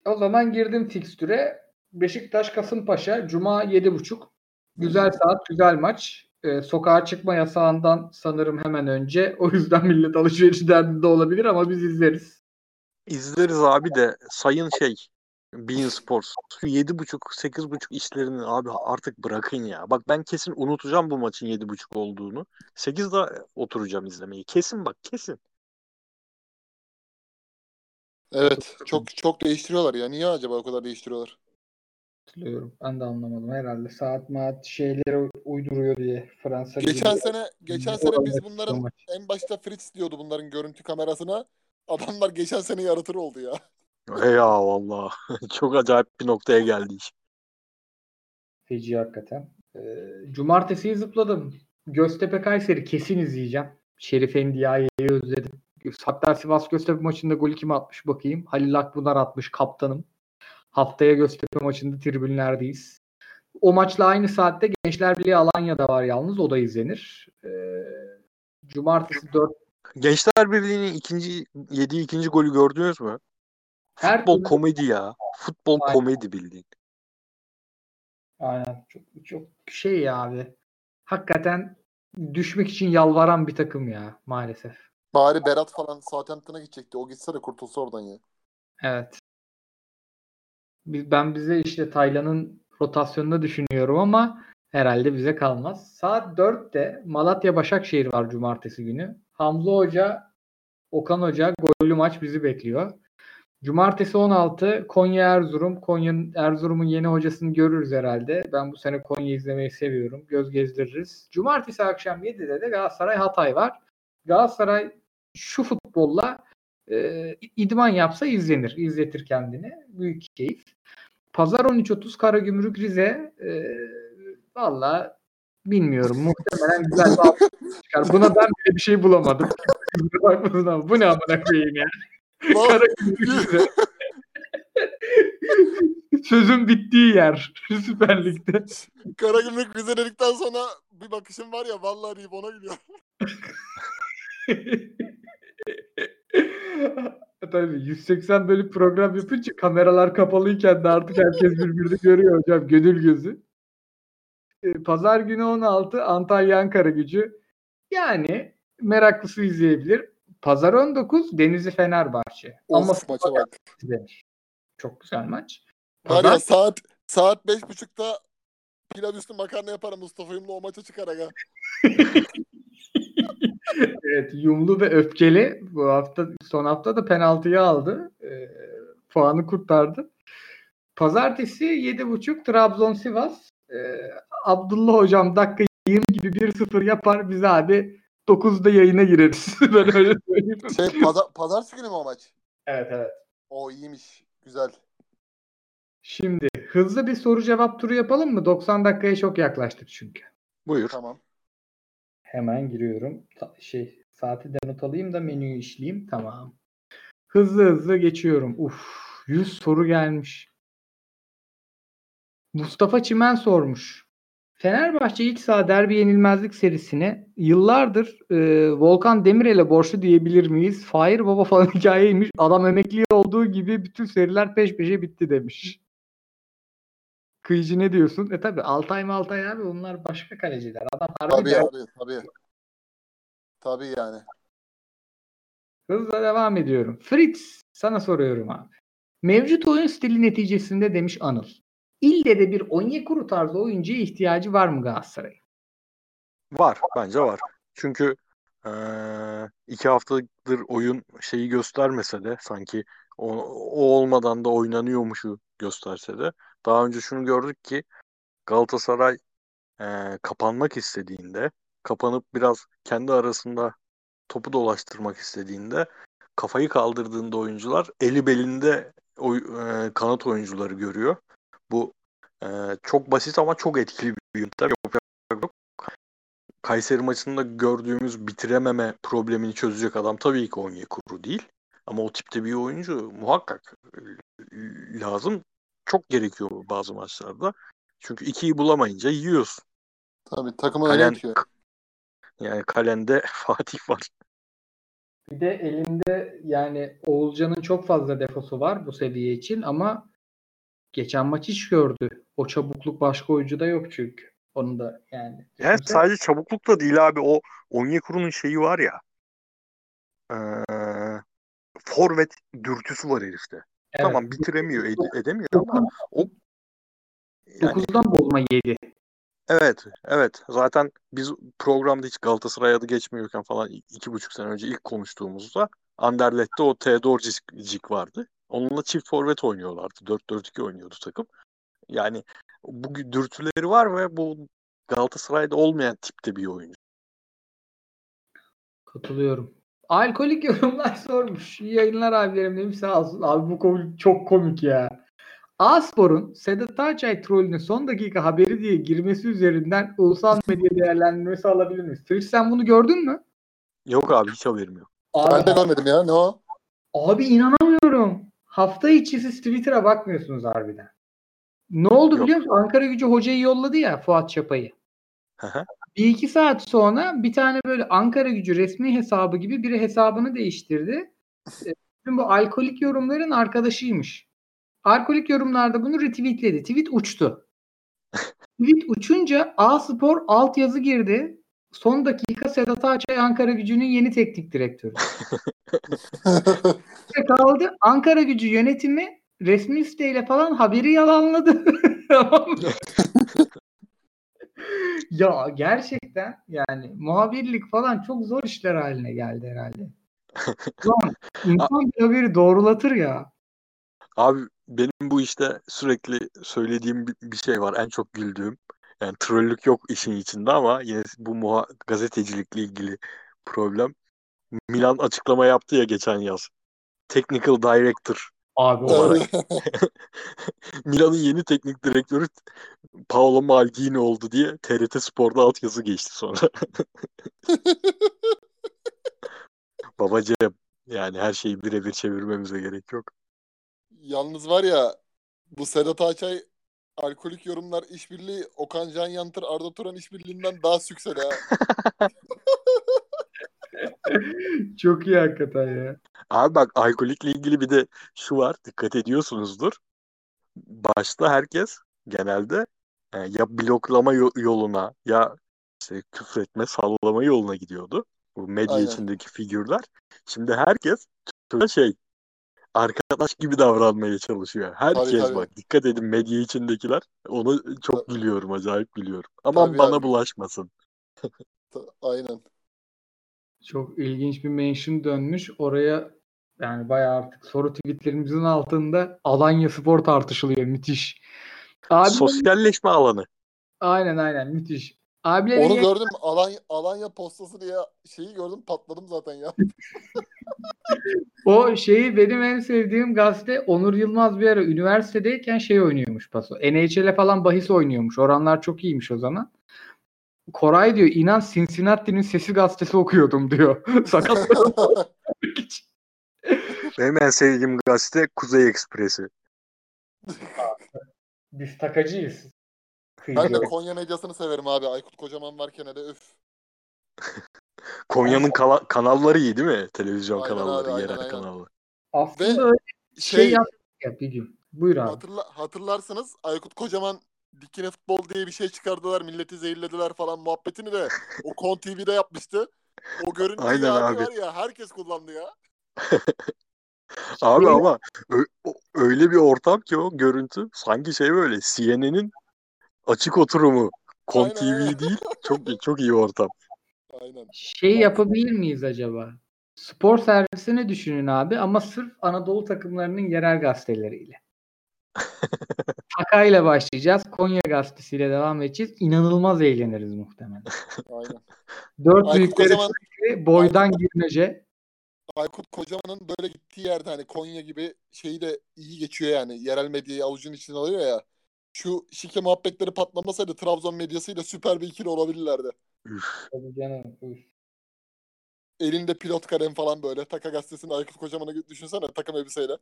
A: O zaman girdim fikstüre. Beşiktaş Kasımpaşa Cuma 7.30. Güzel saat, güzel maç. Ee, sokağa çıkma yasağından sanırım hemen önce. O yüzden millet alışveriş derdinde olabilir ama biz izleriz.
C: İzleriz abi de sayın şey Bein Sports şu 7.5 8.5 işlerini abi artık bırakın ya. Bak ben kesin unutacağım bu maçın 7.5 olduğunu. 8'de oturacağım izlemeyi. Kesin bak kesin.
B: Evet. Çok çok değiştiriyorlar ya. Niye acaba o kadar değiştiriyorlar?
A: Hatırlıyorum. Ben de anlamadım. Herhalde saat maat şeyleri uyduruyor diye. Fransa
B: Geçen
A: gibi-
B: sene geçen sene biz bunların en başta Fritz diyordu bunların görüntü kamerasına. Adamlar geçen sene yaratır oldu ya.
C: Ya valla. Çok acayip bir noktaya geldi iş.
A: Feci hakikaten. Ee, cumartesiyi zıpladım. Göztepe Kayseri kesin izleyeceğim. Şerif Endiaye'yi özledim. Hatta Sivas Göztepe maçında golü kim atmış bakayım. Halil Akbunar atmış kaptanım. Haftaya Göztepe maçında tribünlerdeyiz. O maçla aynı saatte Gençler Birliği Alanya'da var yalnız. O da izlenir. Ee, Cumartesi 4
C: Gençler Birliği'nin ikinci yediği ikinci golü gördünüz mü?
A: Her
C: Futbol
A: türlü-
C: komedi ya. Futbol
A: Aynen.
C: komedi bildiğin.
A: Aynen. Çok, çok şey ya abi. Hakikaten düşmek için yalvaran bir takım ya maalesef.
B: Bari Berat falan Southampton'a gidecekti. O gitse de kurtulsa oradan ya.
A: Evet. Ben bize işte Taylan'ın rotasyonunu düşünüyorum ama herhalde bize kalmaz. Saat 4'te Malatya Başakşehir var cumartesi günü. Hamza Hoca, Okan Hoca gollü maç bizi bekliyor. Cumartesi 16 Konya Erzurum. Konya'nın Erzurum'un yeni hocasını görürüz herhalde. Ben bu sene Konya izlemeyi seviyorum. Göz gezdiririz. Cumartesi akşam 7'de de Galatasaray Hatay var. Galatasaray şu futbolla e, idman yapsa izlenir. izletir kendini. Büyük keyif. Pazar 13.30 Karagümrük Rize. E, Valla bilmiyorum. Muhtemelen güzel bir çıkar. Buna ben bile bir şey bulamadım. Bu ne amına koyayım ya. Karagümrük Rize. Sözün bittiği yer Süper Lig'de.
B: Karagümrük bize dedikten sonra bir bakışım var ya vallahi deyip ona gülüyor.
A: Tabii 180 bölüm program yapınca kameralar kapalıyken de artık herkes birbirini görüyor hocam gönül gözü. Ee, Pazar günü 16 Antalya Ankara gücü. Yani meraklısı izleyebilir. Pazar 19 Denizli Fenerbahçe. Ama
B: Of maça bak.
A: izlenir. Çok güzel maç.
B: Var
A: Pazar
B: ya saat saat beş buçukta pilav üstü makarna yaparım Mustafa'yımla o maça çıkar aga.
A: evet, yumlu ve öfkeli. Bu hafta son hafta da penaltıyı aldı. Ee, puanı kurtardı. Pazartesi 7.30 Trabzon Sivas. Ee, Abdullah hocam dakika 20 gibi 1-0 yapar biz abi 9'da yayına gireriz. ben öyle söyleyeyim.
B: Şey pazar, pazartesi günü mü o maç?
A: Evet evet.
B: O iyiymiş. Güzel.
A: Şimdi hızlı bir soru cevap turu yapalım mı? 90 dakikaya çok yaklaştık çünkü.
C: Buyur.
B: Tamam.
A: Hemen giriyorum. Ta- şey saati de not alayım da menüyü işleyeyim. Tamam. Hızlı hızlı geçiyorum. Uf, 100 soru gelmiş. Mustafa Çimen sormuş. Fenerbahçe ilk saha derbi yenilmezlik serisine yıllardır e, Volkan Demirel'e borçlu diyebilir miyiz? Fahir Baba falan hikayeymiş. Adam emekli olduğu gibi bütün seriler peş peşe bitti demiş. Kıyıcı ne diyorsun? E tabi Altay Maltay abi onlar başka kaleciler. Adam harbi
B: Tabii abi tabii. Tabii yani.
A: Hızla devam ediyorum. Fritz sana soruyorum abi. Mevcut oyun stili neticesinde demiş Anıl. İlle de bir Onyekuru tarzı oyuncuya ihtiyacı var mı Galatasaray?
C: Var. Bence var. Çünkü eee, iki haftadır oyun şeyi göstermese de sanki o, o olmadan da oynanıyormuşu gösterse de daha önce şunu gördük ki Galatasaray e, kapanmak istediğinde, kapanıp biraz kendi arasında topu dolaştırmak istediğinde, kafayı kaldırdığında oyuncular eli belinde oy, e, kanat oyuncuları görüyor. Bu e, çok basit ama çok etkili bir yöntem. Kayseri maçında gördüğümüz bitirememe problemini çözecek adam tabii ki Onyekuru değil. Ama o tipte bir oyuncu muhakkak lazım. Çok gerekiyor bazı maçlarda. Çünkü ikiyi bulamayınca yiyorsun.
B: Tabii takımı öyle
C: Kalen,
B: itiyor.
C: yani kalende Fatih var.
A: Bir de elinde yani Oğulcan'ın çok fazla defosu var bu seviye için ama geçen maç hiç gördü. O çabukluk başka oyuncuda yok çünkü. Onu da yani.
C: Yani
A: düşünsene.
C: sadece çabukluk da değil abi. O Onyekuru'nun şeyi var ya. Ee, forvet dürtüsü var herifte.
A: Evet.
C: Tamam bitiremiyor, ed- edemiyor ama o yani
A: 9'dan bozma 7.
C: evet, evet. Zaten biz programda hiç Galatasaray adı geçmiyorken falan iki buçuk sene önce ilk konuştuğumuzda Anderlet'te o Theodor Cik vardı. Onunla çift forvet oynuyorlardı. 4-4-2 oynuyordu takım. Yani bu dürtüleri var ve bu Galatasaray'da olmayan tipte bir oyuncu.
A: Katılıyorum. Alkolik yorumlar sormuş. İyi yayınlar abilerim demiş sağ olsun. Abi bu komik, çok komik ya. A-Spor'un Sedat Ağaçay trollüne son dakika haberi diye girmesi üzerinden ulusal medya değerlendirmesi alabilir miyiz? Twitch sen bunu gördün mü?
C: Yok abi hiç haberim yok.
A: Abi,
B: Ben de görmedim ya. Ne o?
A: abi inanamıyorum. Hafta içi siz Twitter'a bakmıyorsunuz harbiden. Ne oldu
C: Yok.
A: biliyor musun? Ankara gücü hocayı yolladı ya Fuat Çapay'ı. Bir iki saat sonra bir tane böyle Ankara gücü resmi hesabı gibi biri hesabını değiştirdi. E, Bütün bu alkolik yorumların arkadaşıymış. Alkolik yorumlarda bunu retweetledi. Tweet uçtu. Tweet uçunca A Spor altyazı girdi. Son dakika Sedat Ağaçay Ankara gücünün yeni teknik direktörü. Kaldı Ankara gücü yönetimi resmi siteyle falan haberi yalanladı. Ya gerçekten yani muhabirlik falan çok zor işler haline geldi herhalde. Ulan insan bir haberi doğrulatır ya.
C: Abi benim bu işte sürekli söylediğim bir- bir şey var. En çok güldüğüm. Yani trollük yok işin içinde ama yine bu muha- gazetecilikle ilgili problem. Milan açıklama yaptı ya geçen yaz. Technical Director
A: Abi
C: olarak. Milan'ın yeni teknik direktörü Paolo Maldini oldu diye TRT Spor'da altyazı geçti sonra. Babacığım yani her şeyi birebir çevirmemize gerek yok.
B: Yalnız var ya bu Sedat Ağaçay alkolik yorumlar işbirliği Okan Can Yantır Arda Turan işbirliğinden daha sükseli ha.
A: çok iyi hakikaten ya.
C: Abi bak alkolikle ilgili bir de şu var dikkat ediyorsunuzdur. Başta herkes genelde e, ya bloklama yo- yoluna ya işte küfretme sallama yoluna gidiyordu. Bu medya
B: Aynen.
C: içindeki figürler. Şimdi herkes şey arkadaş gibi davranmaya çalışıyor. Herkes
B: Tabii, tabii.
C: bak dikkat edin medya içindekiler. Onu çok gülüyorum acayip gülüyorum. Aman
B: Tabii
C: bana
B: abi.
C: bulaşmasın.
B: Aynen.
A: Çok ilginç bir mention dönmüş. Oraya yani bayağı artık soru tweetlerimizin altında Alanya Spor tartışılıyor. Müthiş. Abi
C: Sosyalleşme alanı.
A: aynen aynen müthiş. Abiler
B: Onu gördüm Alanya, Alanya postası diye şeyi gördüm patladım zaten ya.
A: O şeyi benim en sevdiğim gazete Onur Yılmaz bir ara üniversitedeyken şey oynuyormuş paso. NHL'e falan bahis oynuyormuş. Oranlar çok iyiymiş o zaman. Koray diyor inan Cincinnati'nin sesi gazetesi okuyordum diyor. Sakat
C: Benim en sevdiğim gazete Kuzey Ekspresi.
A: Biz takacıyız.
B: Ben de Konya medyasını severim abi. Aykut Kocaman varken hele öf.
C: Konya'nın kala- kanalları iyi değil mi? Televizyon
B: Aynen
C: kanalları,
B: abi,
C: yerel
B: aynen.
C: kanalları.
A: Aslında
B: Ve
A: öyle şey,
B: Şey,
A: yaptık ya bir gün. Buyur abi.
B: hatırla, hatırlarsınız Aykut Kocaman dikine futbol diye bir şey çıkardılar. Milleti zehirlediler falan muhabbetini de o Kon TV'de yapmıştı. O görüntüyü
C: Aynen
B: abi, var ya herkes kullandı ya.
C: Abi ama ö- öyle bir ortam ki o görüntü sanki şey böyle CNN'in açık oturumu. Kon
B: Aynen,
C: TV değil. Çok çok iyi ortam.
B: Aynen.
A: Şey yapabilir miyiz acaba? Spor servisini düşünün abi ama sırf Anadolu takımlarının yerel gazeteleriyle. Taka ile başlayacağız. Konya gazetesiyle devam edeceğiz. İnanılmaz eğleniriz muhtemelen.
B: Aynen.
A: Dört
B: Aykut
A: büyükleri
B: Kocaman-
A: boydan girmece.
B: Aykut Kocaman'ın böyle gittiği yerde hani Konya gibi şeyi de iyi geçiyor yani. Yerel medyayı avucun içine alıyor ya. Şu şike muhabbetleri patlamasaydı Trabzon medyasıyla süper bir ikili olabilirlerdi.
C: Üf.
A: Tabii canım. üf.
B: Elinde pilot kalem falan böyle. Taka gazetesinde Aykut Kocaman'ı düşünsene takım elbiseyle.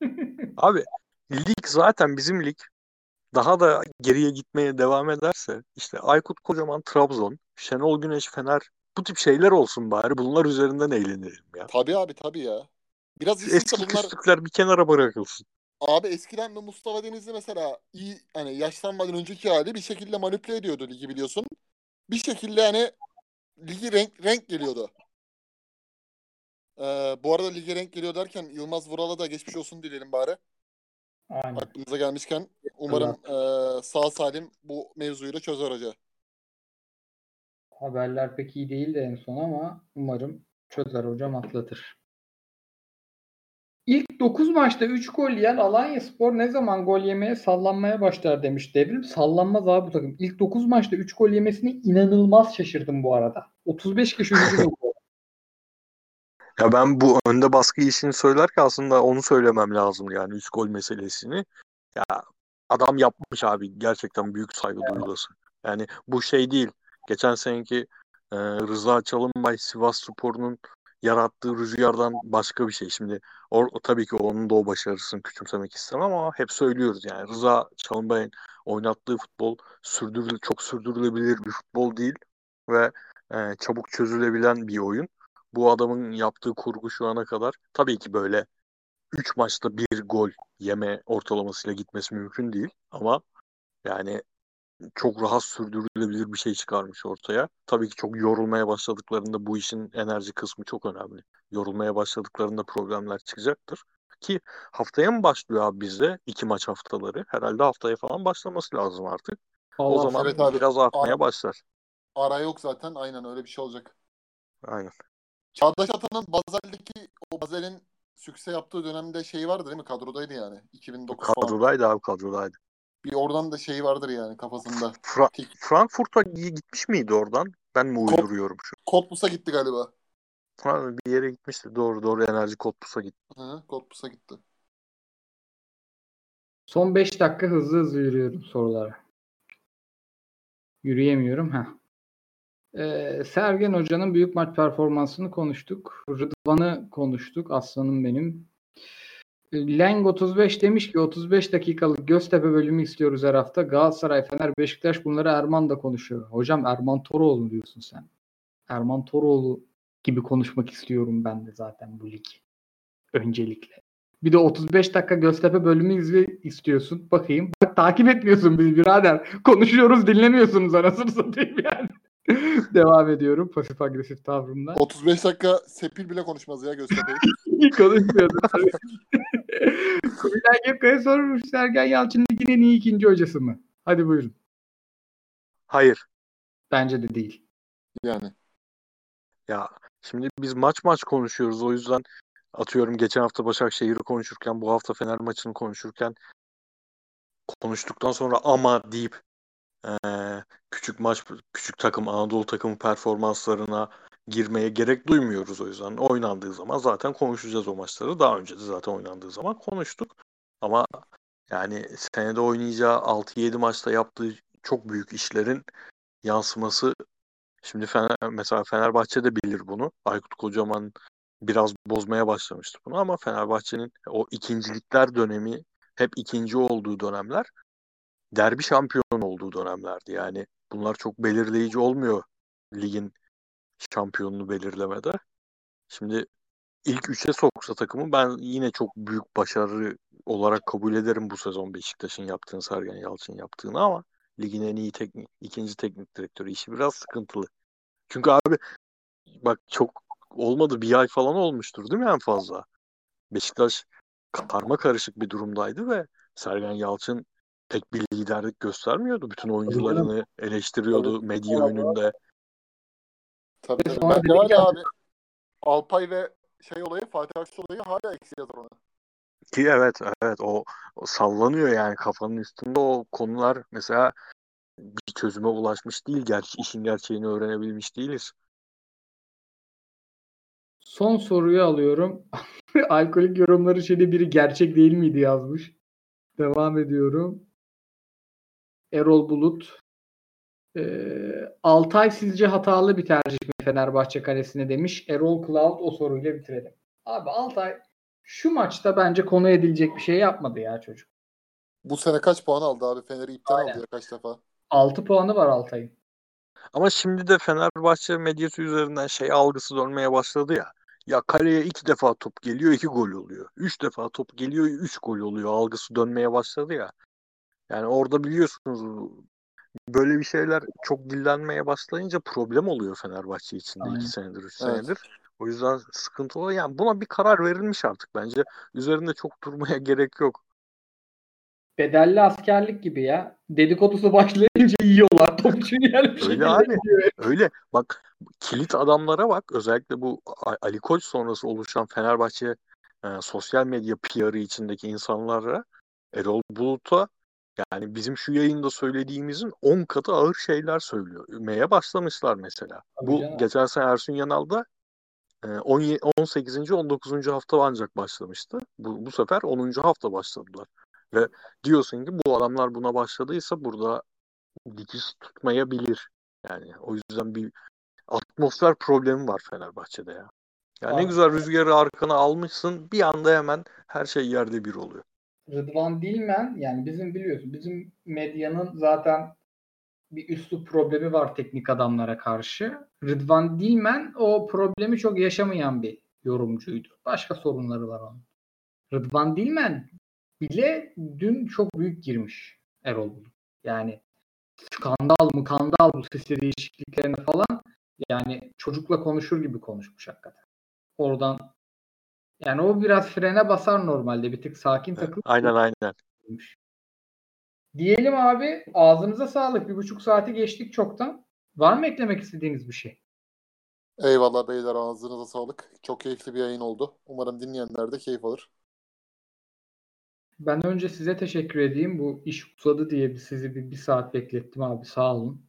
C: Abi lig zaten bizim lig daha da geriye gitmeye devam ederse işte Aykut Kocaman Trabzon, Şenol Güneş Fener bu tip şeyler olsun bari. Bunlar üzerinden eğlenelim ya.
B: Tabii abi tabii ya. Biraz
C: Eski
B: bunlar
C: küslükler bir kenara bırakılsın.
B: abi eskiden de Mustafa Denizli mesela iyi hani yaşlanmadan önceki hali bir şekilde manipüle ediyordu ligi biliyorsun. Bir şekilde hani ligi renk renk geliyordu. Ee, bu arada lige renk geliyor derken Yılmaz Vural'a da geçmiş olsun dileyelim bari.
A: Aynen.
B: Aklımıza gelmişken umarım eee, sağ salim bu mevzuyu da çözer hoca.
A: Haberler pek iyi değil de en son ama umarım çözer hocam atlatır. İlk 9 maçta 3 gol yiyen Alanya Spor ne zaman gol yemeye sallanmaya başlar demiş Devrim. Sallanmaz abi bu takım. İlk 9 maçta 3 gol yemesine inanılmaz şaşırdım bu arada. 35 kişi hücum.
C: Ya ben bu önde baskı işini söylerken aslında onu söylemem lazım yani 3 gol meselesini. Ya adam yapmış abi gerçekten büyük saygı duyulası. Yani bu şey değil. Geçen seneki e, Rıza Çalınbay Sivas Spor'un yarattığı rüzgardan başka bir şey. Şimdi o, tabii ki onun da o başarısını küçümsemek istemem ama hep söylüyoruz yani Rıza Çalınbay'ın oynattığı futbol sürdürül çok sürdürülebilir bir futbol değil ve e, çabuk çözülebilen bir oyun bu adamın yaptığı kurgu şu ana kadar tabii ki böyle 3 maçta bir gol yeme ortalamasıyla gitmesi mümkün değil ama yani çok rahat sürdürülebilir bir şey çıkarmış ortaya. Tabii ki çok yorulmaya başladıklarında bu işin enerji kısmı çok önemli. Yorulmaya başladıklarında problemler çıkacaktır. Ki haftaya mı başlıyor abi bizde iki maç haftaları? Herhalde haftaya falan başlaması lazım artık. o
A: Allah
C: zaman
B: evet abi.
C: biraz artmaya
B: Ar-
C: başlar.
B: Ara yok zaten aynen öyle bir şey olacak.
C: Aynen.
B: Çağdaş Atan'ın Bazel'deki o Bazel'in sükse yaptığı dönemde şey vardı değil mi? Kadrodaydı yani. 2009 falan.
C: Kadrodaydı abi kadrodaydı.
B: Bir oradan da şey vardır yani kafasında.
C: Fra-
B: Tik.
C: Frankfurt'a gitmiş miydi oradan? Ben mi uyduruyorum şu?
B: Kotbus'a gitti galiba.
C: Ha, bir yere gitmişti. Doğru doğru enerji Kotbus'a gitti.
B: Hı, Kotbus'a gitti.
A: Son 5 dakika hızlı hızlı yürüyorum sorulara. Yürüyemiyorum. ha. Ee, Sergen Hoca'nın büyük maç performansını konuştuk. Rıdvan'ı konuştuk. Aslanım benim. Ee, Leng 35 demiş ki 35 dakikalık Göztepe bölümü istiyoruz her hafta. Galatasaray, Fener, Beşiktaş bunları Erman da konuşuyor. Hocam Erman Toroğlu diyorsun sen. Erman Toroğlu gibi konuşmak istiyorum ben de zaten bu lig. Öncelikle. Bir de 35 dakika Göztepe bölümü izle istiyorsun. Bakayım. Bak takip etmiyorsun biz birader. Konuşuyoruz dinlemiyorsunuz anasını satayım yani. Devam ediyorum pasif agresif tavrımla.
B: 35 dakika Sepil bile konuşmaz ya Göztepe'yi.
A: Konuşmuyordum tabii. Kubilay Gökay'a sormuş Sergen Yalçın ligin en iyi ikinci hocası mı? Hadi buyurun.
C: Hayır.
A: Bence de değil.
B: yani.
C: Ya şimdi biz maç maç konuşuyoruz. O yüzden atıyorum geçen hafta Başakşehir'i konuşurken bu hafta Fener maçını konuşurken konuştuktan sonra ama deyip küçük maç küçük takım Anadolu takımı performanslarına girmeye gerek duymuyoruz o yüzden. Oynandığı zaman zaten konuşacağız o maçları. Daha önce de zaten oynandığı zaman konuştuk. Ama yani senede oynayacağı 6-7 maçta yaptığı çok büyük işlerin yansıması Şimdi Fener, mesela Fenerbahçe de bilir bunu. Aykut Kocaman biraz bozmaya başlamıştı bunu ama Fenerbahçe'nin o ikincilikler dönemi hep ikinci olduğu dönemler derbi şampiyon olduğu dönemlerdi. Yani bunlar çok belirleyici olmuyor ligin şampiyonunu belirlemede. Şimdi ilk üçe soksa takımı ben yine çok büyük başarı olarak kabul ederim bu sezon Beşiktaş'ın yaptığını, Sergen Yalçın yaptığını ama ligin en iyi teknik, ikinci teknik direktörü işi biraz sıkıntılı. Çünkü abi bak çok olmadı bir ay falan olmuştur değil mi en fazla? Beşiktaş karma karışık bir durumdaydı ve Sergen Yalçın pek bir liderlik göstermiyordu. Bütün oyuncularını eleştiriyordu medya önünde.
B: Tabii tabii.
A: Sonra
B: Bence hala
A: ya-
B: abi Alpay ve şey olayı Fatih Aksu olayı hala eksi yazar ona.
C: Ki evet evet o, o sallanıyor yani kafanın üstünde o konular mesela bir çözüme ulaşmış değil. Gerçi işin gerçeğini öğrenebilmiş değiliz.
A: Son soruyu alıyorum. Alkolik yorumları şeyde biri gerçek değil miydi yazmış. Devam ediyorum. Erol Bulut. Ee, Altay sizce hatalı bir tercih mi Fenerbahçe kalesine demiş. Erol Cloud o soruyla bitirelim. Abi Altay şu maçta bence konu edilecek bir şey yapmadı ya çocuk.
B: Bu sene kaç puan aldı abi? Fener'i iptal
A: Aynen.
B: aldı ya kaç defa.
A: 6 puanı var Altay'ın.
C: Ama şimdi de Fenerbahçe medyası üzerinden şey algısı dönmeye başladı ya. Ya kaleye iki defa top geliyor iki gol oluyor. Üç defa top geliyor üç gol oluyor algısı dönmeye başladı ya. Yani orada biliyorsunuz böyle bir şeyler çok dillenmeye başlayınca problem oluyor Fenerbahçe içinde
A: Aynen.
C: iki senedir, üç
B: Evet.
C: senedir. O yüzden sıkıntı oluyor. Yani buna bir karar verilmiş artık bence. Üzerinde çok durmaya gerek yok.
A: Bedelli askerlik gibi ya. Dedikodusu başlayınca yiyorlar topçu yani. bir
C: Öyle
A: şekilde
C: abi.
A: gidiyor.
C: Öyle bak kilit adamlara bak özellikle bu Ali Koç sonrası oluşan Fenerbahçe e, sosyal medya PR'ı içindeki insanlara Erol Bulut'a yani bizim şu yayında söylediğimizin 10 katı ağır şeyler söylüyor. Meye başlamışlar mesela.
A: Tabii
C: bu
A: canım.
C: geçen sene Ersun Yanal'da e, 17 18. 19. hafta ancak başlamıştı. Bu, bu sefer 10. hafta başladılar. Ve diyorsun ki bu adamlar buna başladıysa burada dikiş tutmayabilir. Yani o yüzden bir atmosfer problemi var Fenerbahçe'de ya. Ya ne güzel rüzgarı arkana almışsın bir anda hemen her şey yerde bir oluyor.
A: Rıdvan Dilmen yani bizim biliyorsun bizim medyanın zaten bir üslup problemi var teknik adamlara karşı. Rıdvan Dilmen o problemi çok yaşamayan bir yorumcuydu. Başka sorunları var onun. Rıdvan Dilmen bile dün çok büyük girmiş Erol Bulut. Yani skandal mı kandal bu sesi değişikliklerine falan yani çocukla konuşur gibi konuşmuş hakikaten. Oradan yani o biraz frene basar normalde bir tık sakin takıl.
C: Aynen aynen.
A: Diyelim abi ağzınıza sağlık. Bir buçuk saati geçtik çoktan. Var mı eklemek istediğiniz bir şey?
B: Eyvallah beyler ağzınıza sağlık. Çok keyifli bir yayın oldu. Umarım dinleyenler de keyif alır.
A: Ben önce size teşekkür edeyim. Bu iş uzadı diye bir- sizi bir, bir saat beklettim abi. Sağ olun.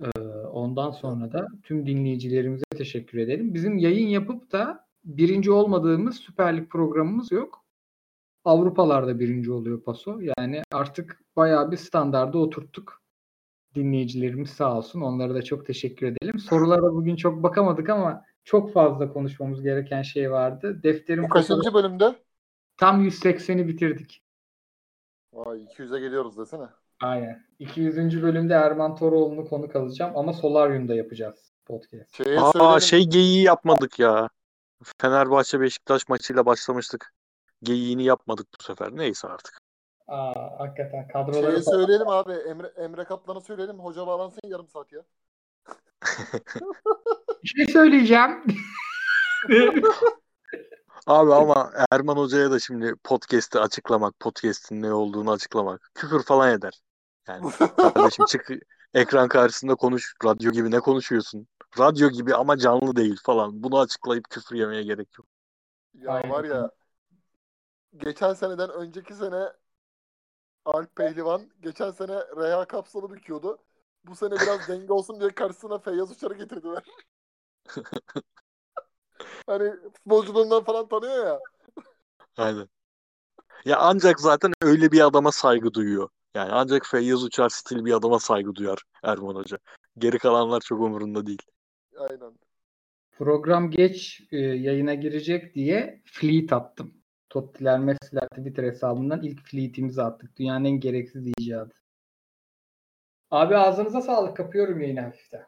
A: Ee, ondan sonra da tüm dinleyicilerimize teşekkür edelim. Bizim yayın yapıp da birinci olmadığımız Süper Lig programımız yok. Avrupalarda birinci oluyor Paso. Yani artık bayağı bir standarda oturttuk. Dinleyicilerimiz sağ olsun. Onlara da çok teşekkür edelim. Sorulara bugün çok bakamadık ama çok fazla konuşmamız gereken şey vardı. Defterim
B: Bu kaçıncı bölümde?
A: tam 180'i bitirdik.
B: Vay 200'e geliyoruz desene.
A: Aynen. 200. bölümde Erman Toroğlu'nu konuk alacağım ama Solaryum'da yapacağız podcast.
B: Şeye
C: Aa
B: söyleyelim.
C: şey geyiği yapmadık ya. Fenerbahçe Beşiktaş maçıyla başlamıştık. Geyiğini yapmadık bu sefer. Neyse artık.
A: Aa, hakikaten kadroları
B: Şeyi söyleyelim abi. Emre, Emre Kaplan'a söyleyelim. Hoca bağlansın yarım saat ya.
A: Bir şey söyleyeceğim.
C: Abi ama Erman Hoca'ya da şimdi podcast'i açıklamak, podcast'in ne olduğunu açıklamak. Küfür falan eder. Yani kardeşim çık ekran karşısında konuş. Radyo gibi ne konuşuyorsun? Radyo gibi ama canlı değil falan. Bunu açıklayıp küfür yemeye gerek yok.
B: Ya
A: Aynen.
B: var ya geçen seneden önceki sene Alp Pehlivan geçen sene Reha Kapsal'ı büküyordu. Bu sene biraz denge olsun diye karşısına Feyyaz Uçar'ı getirdiler. hani futbolculuğundan falan tanıyor ya.
C: Aynen. Ya ancak zaten öyle bir adama saygı duyuyor. Yani ancak Feyyaz Uçar stil bir adama saygı duyar Erman Hoca. Geri kalanlar çok umurunda değil.
B: Aynen.
A: Program geç e, yayına girecek diye fleet attım. Tottiler Messi'ler Twitter hesabından ilk fleetimizi attık. Dünyanın en gereksiz icadı. Abi ağzınıza sağlık. Kapıyorum yayını hafiften.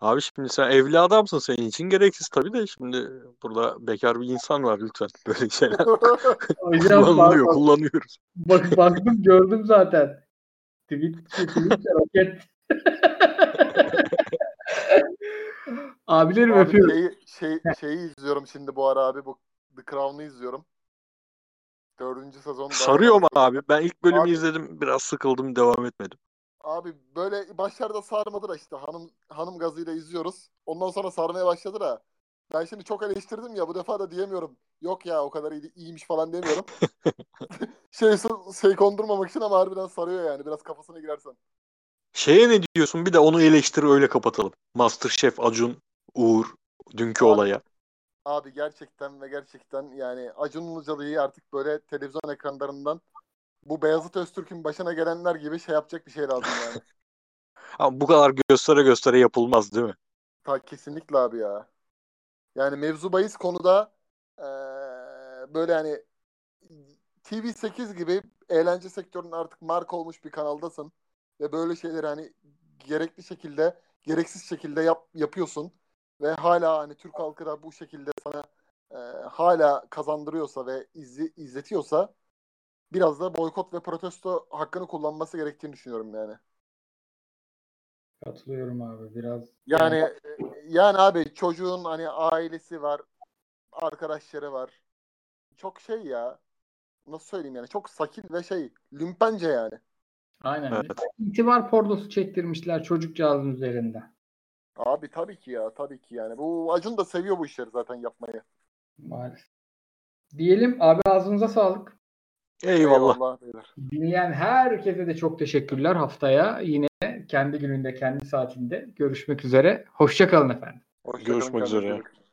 C: Abi şimdi sen evli adamsın senin için gereksiz tabii de şimdi burada bekar bir insan var lütfen böyle şeyler kullanılıyor
A: bak-
C: kullanıyoruz.
A: Bak baktım gördüm zaten. Tweet, tweet roket. Abilerim
B: Abi
A: öpüyorum.
B: şeyi, şey, şeyi izliyorum şimdi bu ara abi. Bu The Crown'u izliyorum. Dördüncü sezon.
C: Sarıyor mu abi? Ben ilk bölümü
B: Abi-
C: izledim biraz sıkıldım devam etmedim.
B: Abi böyle başlarda sarmadı da işte hanım hanım gazıyla izliyoruz. Ondan sonra sarmaya başladı da Ben şimdi çok eleştirdim ya bu defa da diyemiyorum. Yok ya o kadar iyi, iyiymiş falan demiyorum. şey, şey kondurmamak için ama harbiden sarıyor yani biraz kafasına girersen.
C: Şeye ne diyorsun? Bir de onu eleştir öyle kapatalım. Masterchef Acun Uğur dünkü
B: Abi,
C: olaya.
B: Abi gerçekten ve gerçekten yani Acun Ilıcalı'yı artık böyle televizyon ekranlarından bu Beyazıt Öztürk'ün başına gelenler gibi şey yapacak bir şey lazım yani.
C: Ama bu kadar göstere göstere yapılmaz değil mi?
B: Ta kesinlikle abi ya. Yani mevzu bahis konuda eee, böyle hani TV8 gibi eğlence sektörünün artık marka olmuş bir kanaldasın ve böyle şeyleri hani gerekli şekilde gereksiz şekilde yap, yapıyorsun ve hala hani Türk halkı da bu şekilde sana eee, hala kazandırıyorsa ve izli, izletiyorsa biraz da boykot ve protesto hakkını kullanması gerektiğini düşünüyorum yani.
A: Katılıyorum abi biraz.
B: Yani yani abi çocuğun hani ailesi var, arkadaşları var. Çok şey ya. Nasıl söyleyeyim yani çok sakil ve şey lümpence yani.
A: Aynen.
C: Evet.
A: İtibar pornosu çektirmişler çocukcağızın üzerinde.
B: Abi tabii ki ya tabii ki yani. Bu Acun da seviyor bu işleri zaten yapmayı.
A: Maalesef. Diyelim abi ağzınıza sağlık.
C: Eyvallah.
B: beyler.
A: Dinleyen herkese de çok teşekkürler. Haftaya yine kendi gününde, kendi saatinde görüşmek üzere. Hoşçakalın efendim.
B: Hoşça kalın,
C: Görüşmek üzere.
B: bakın.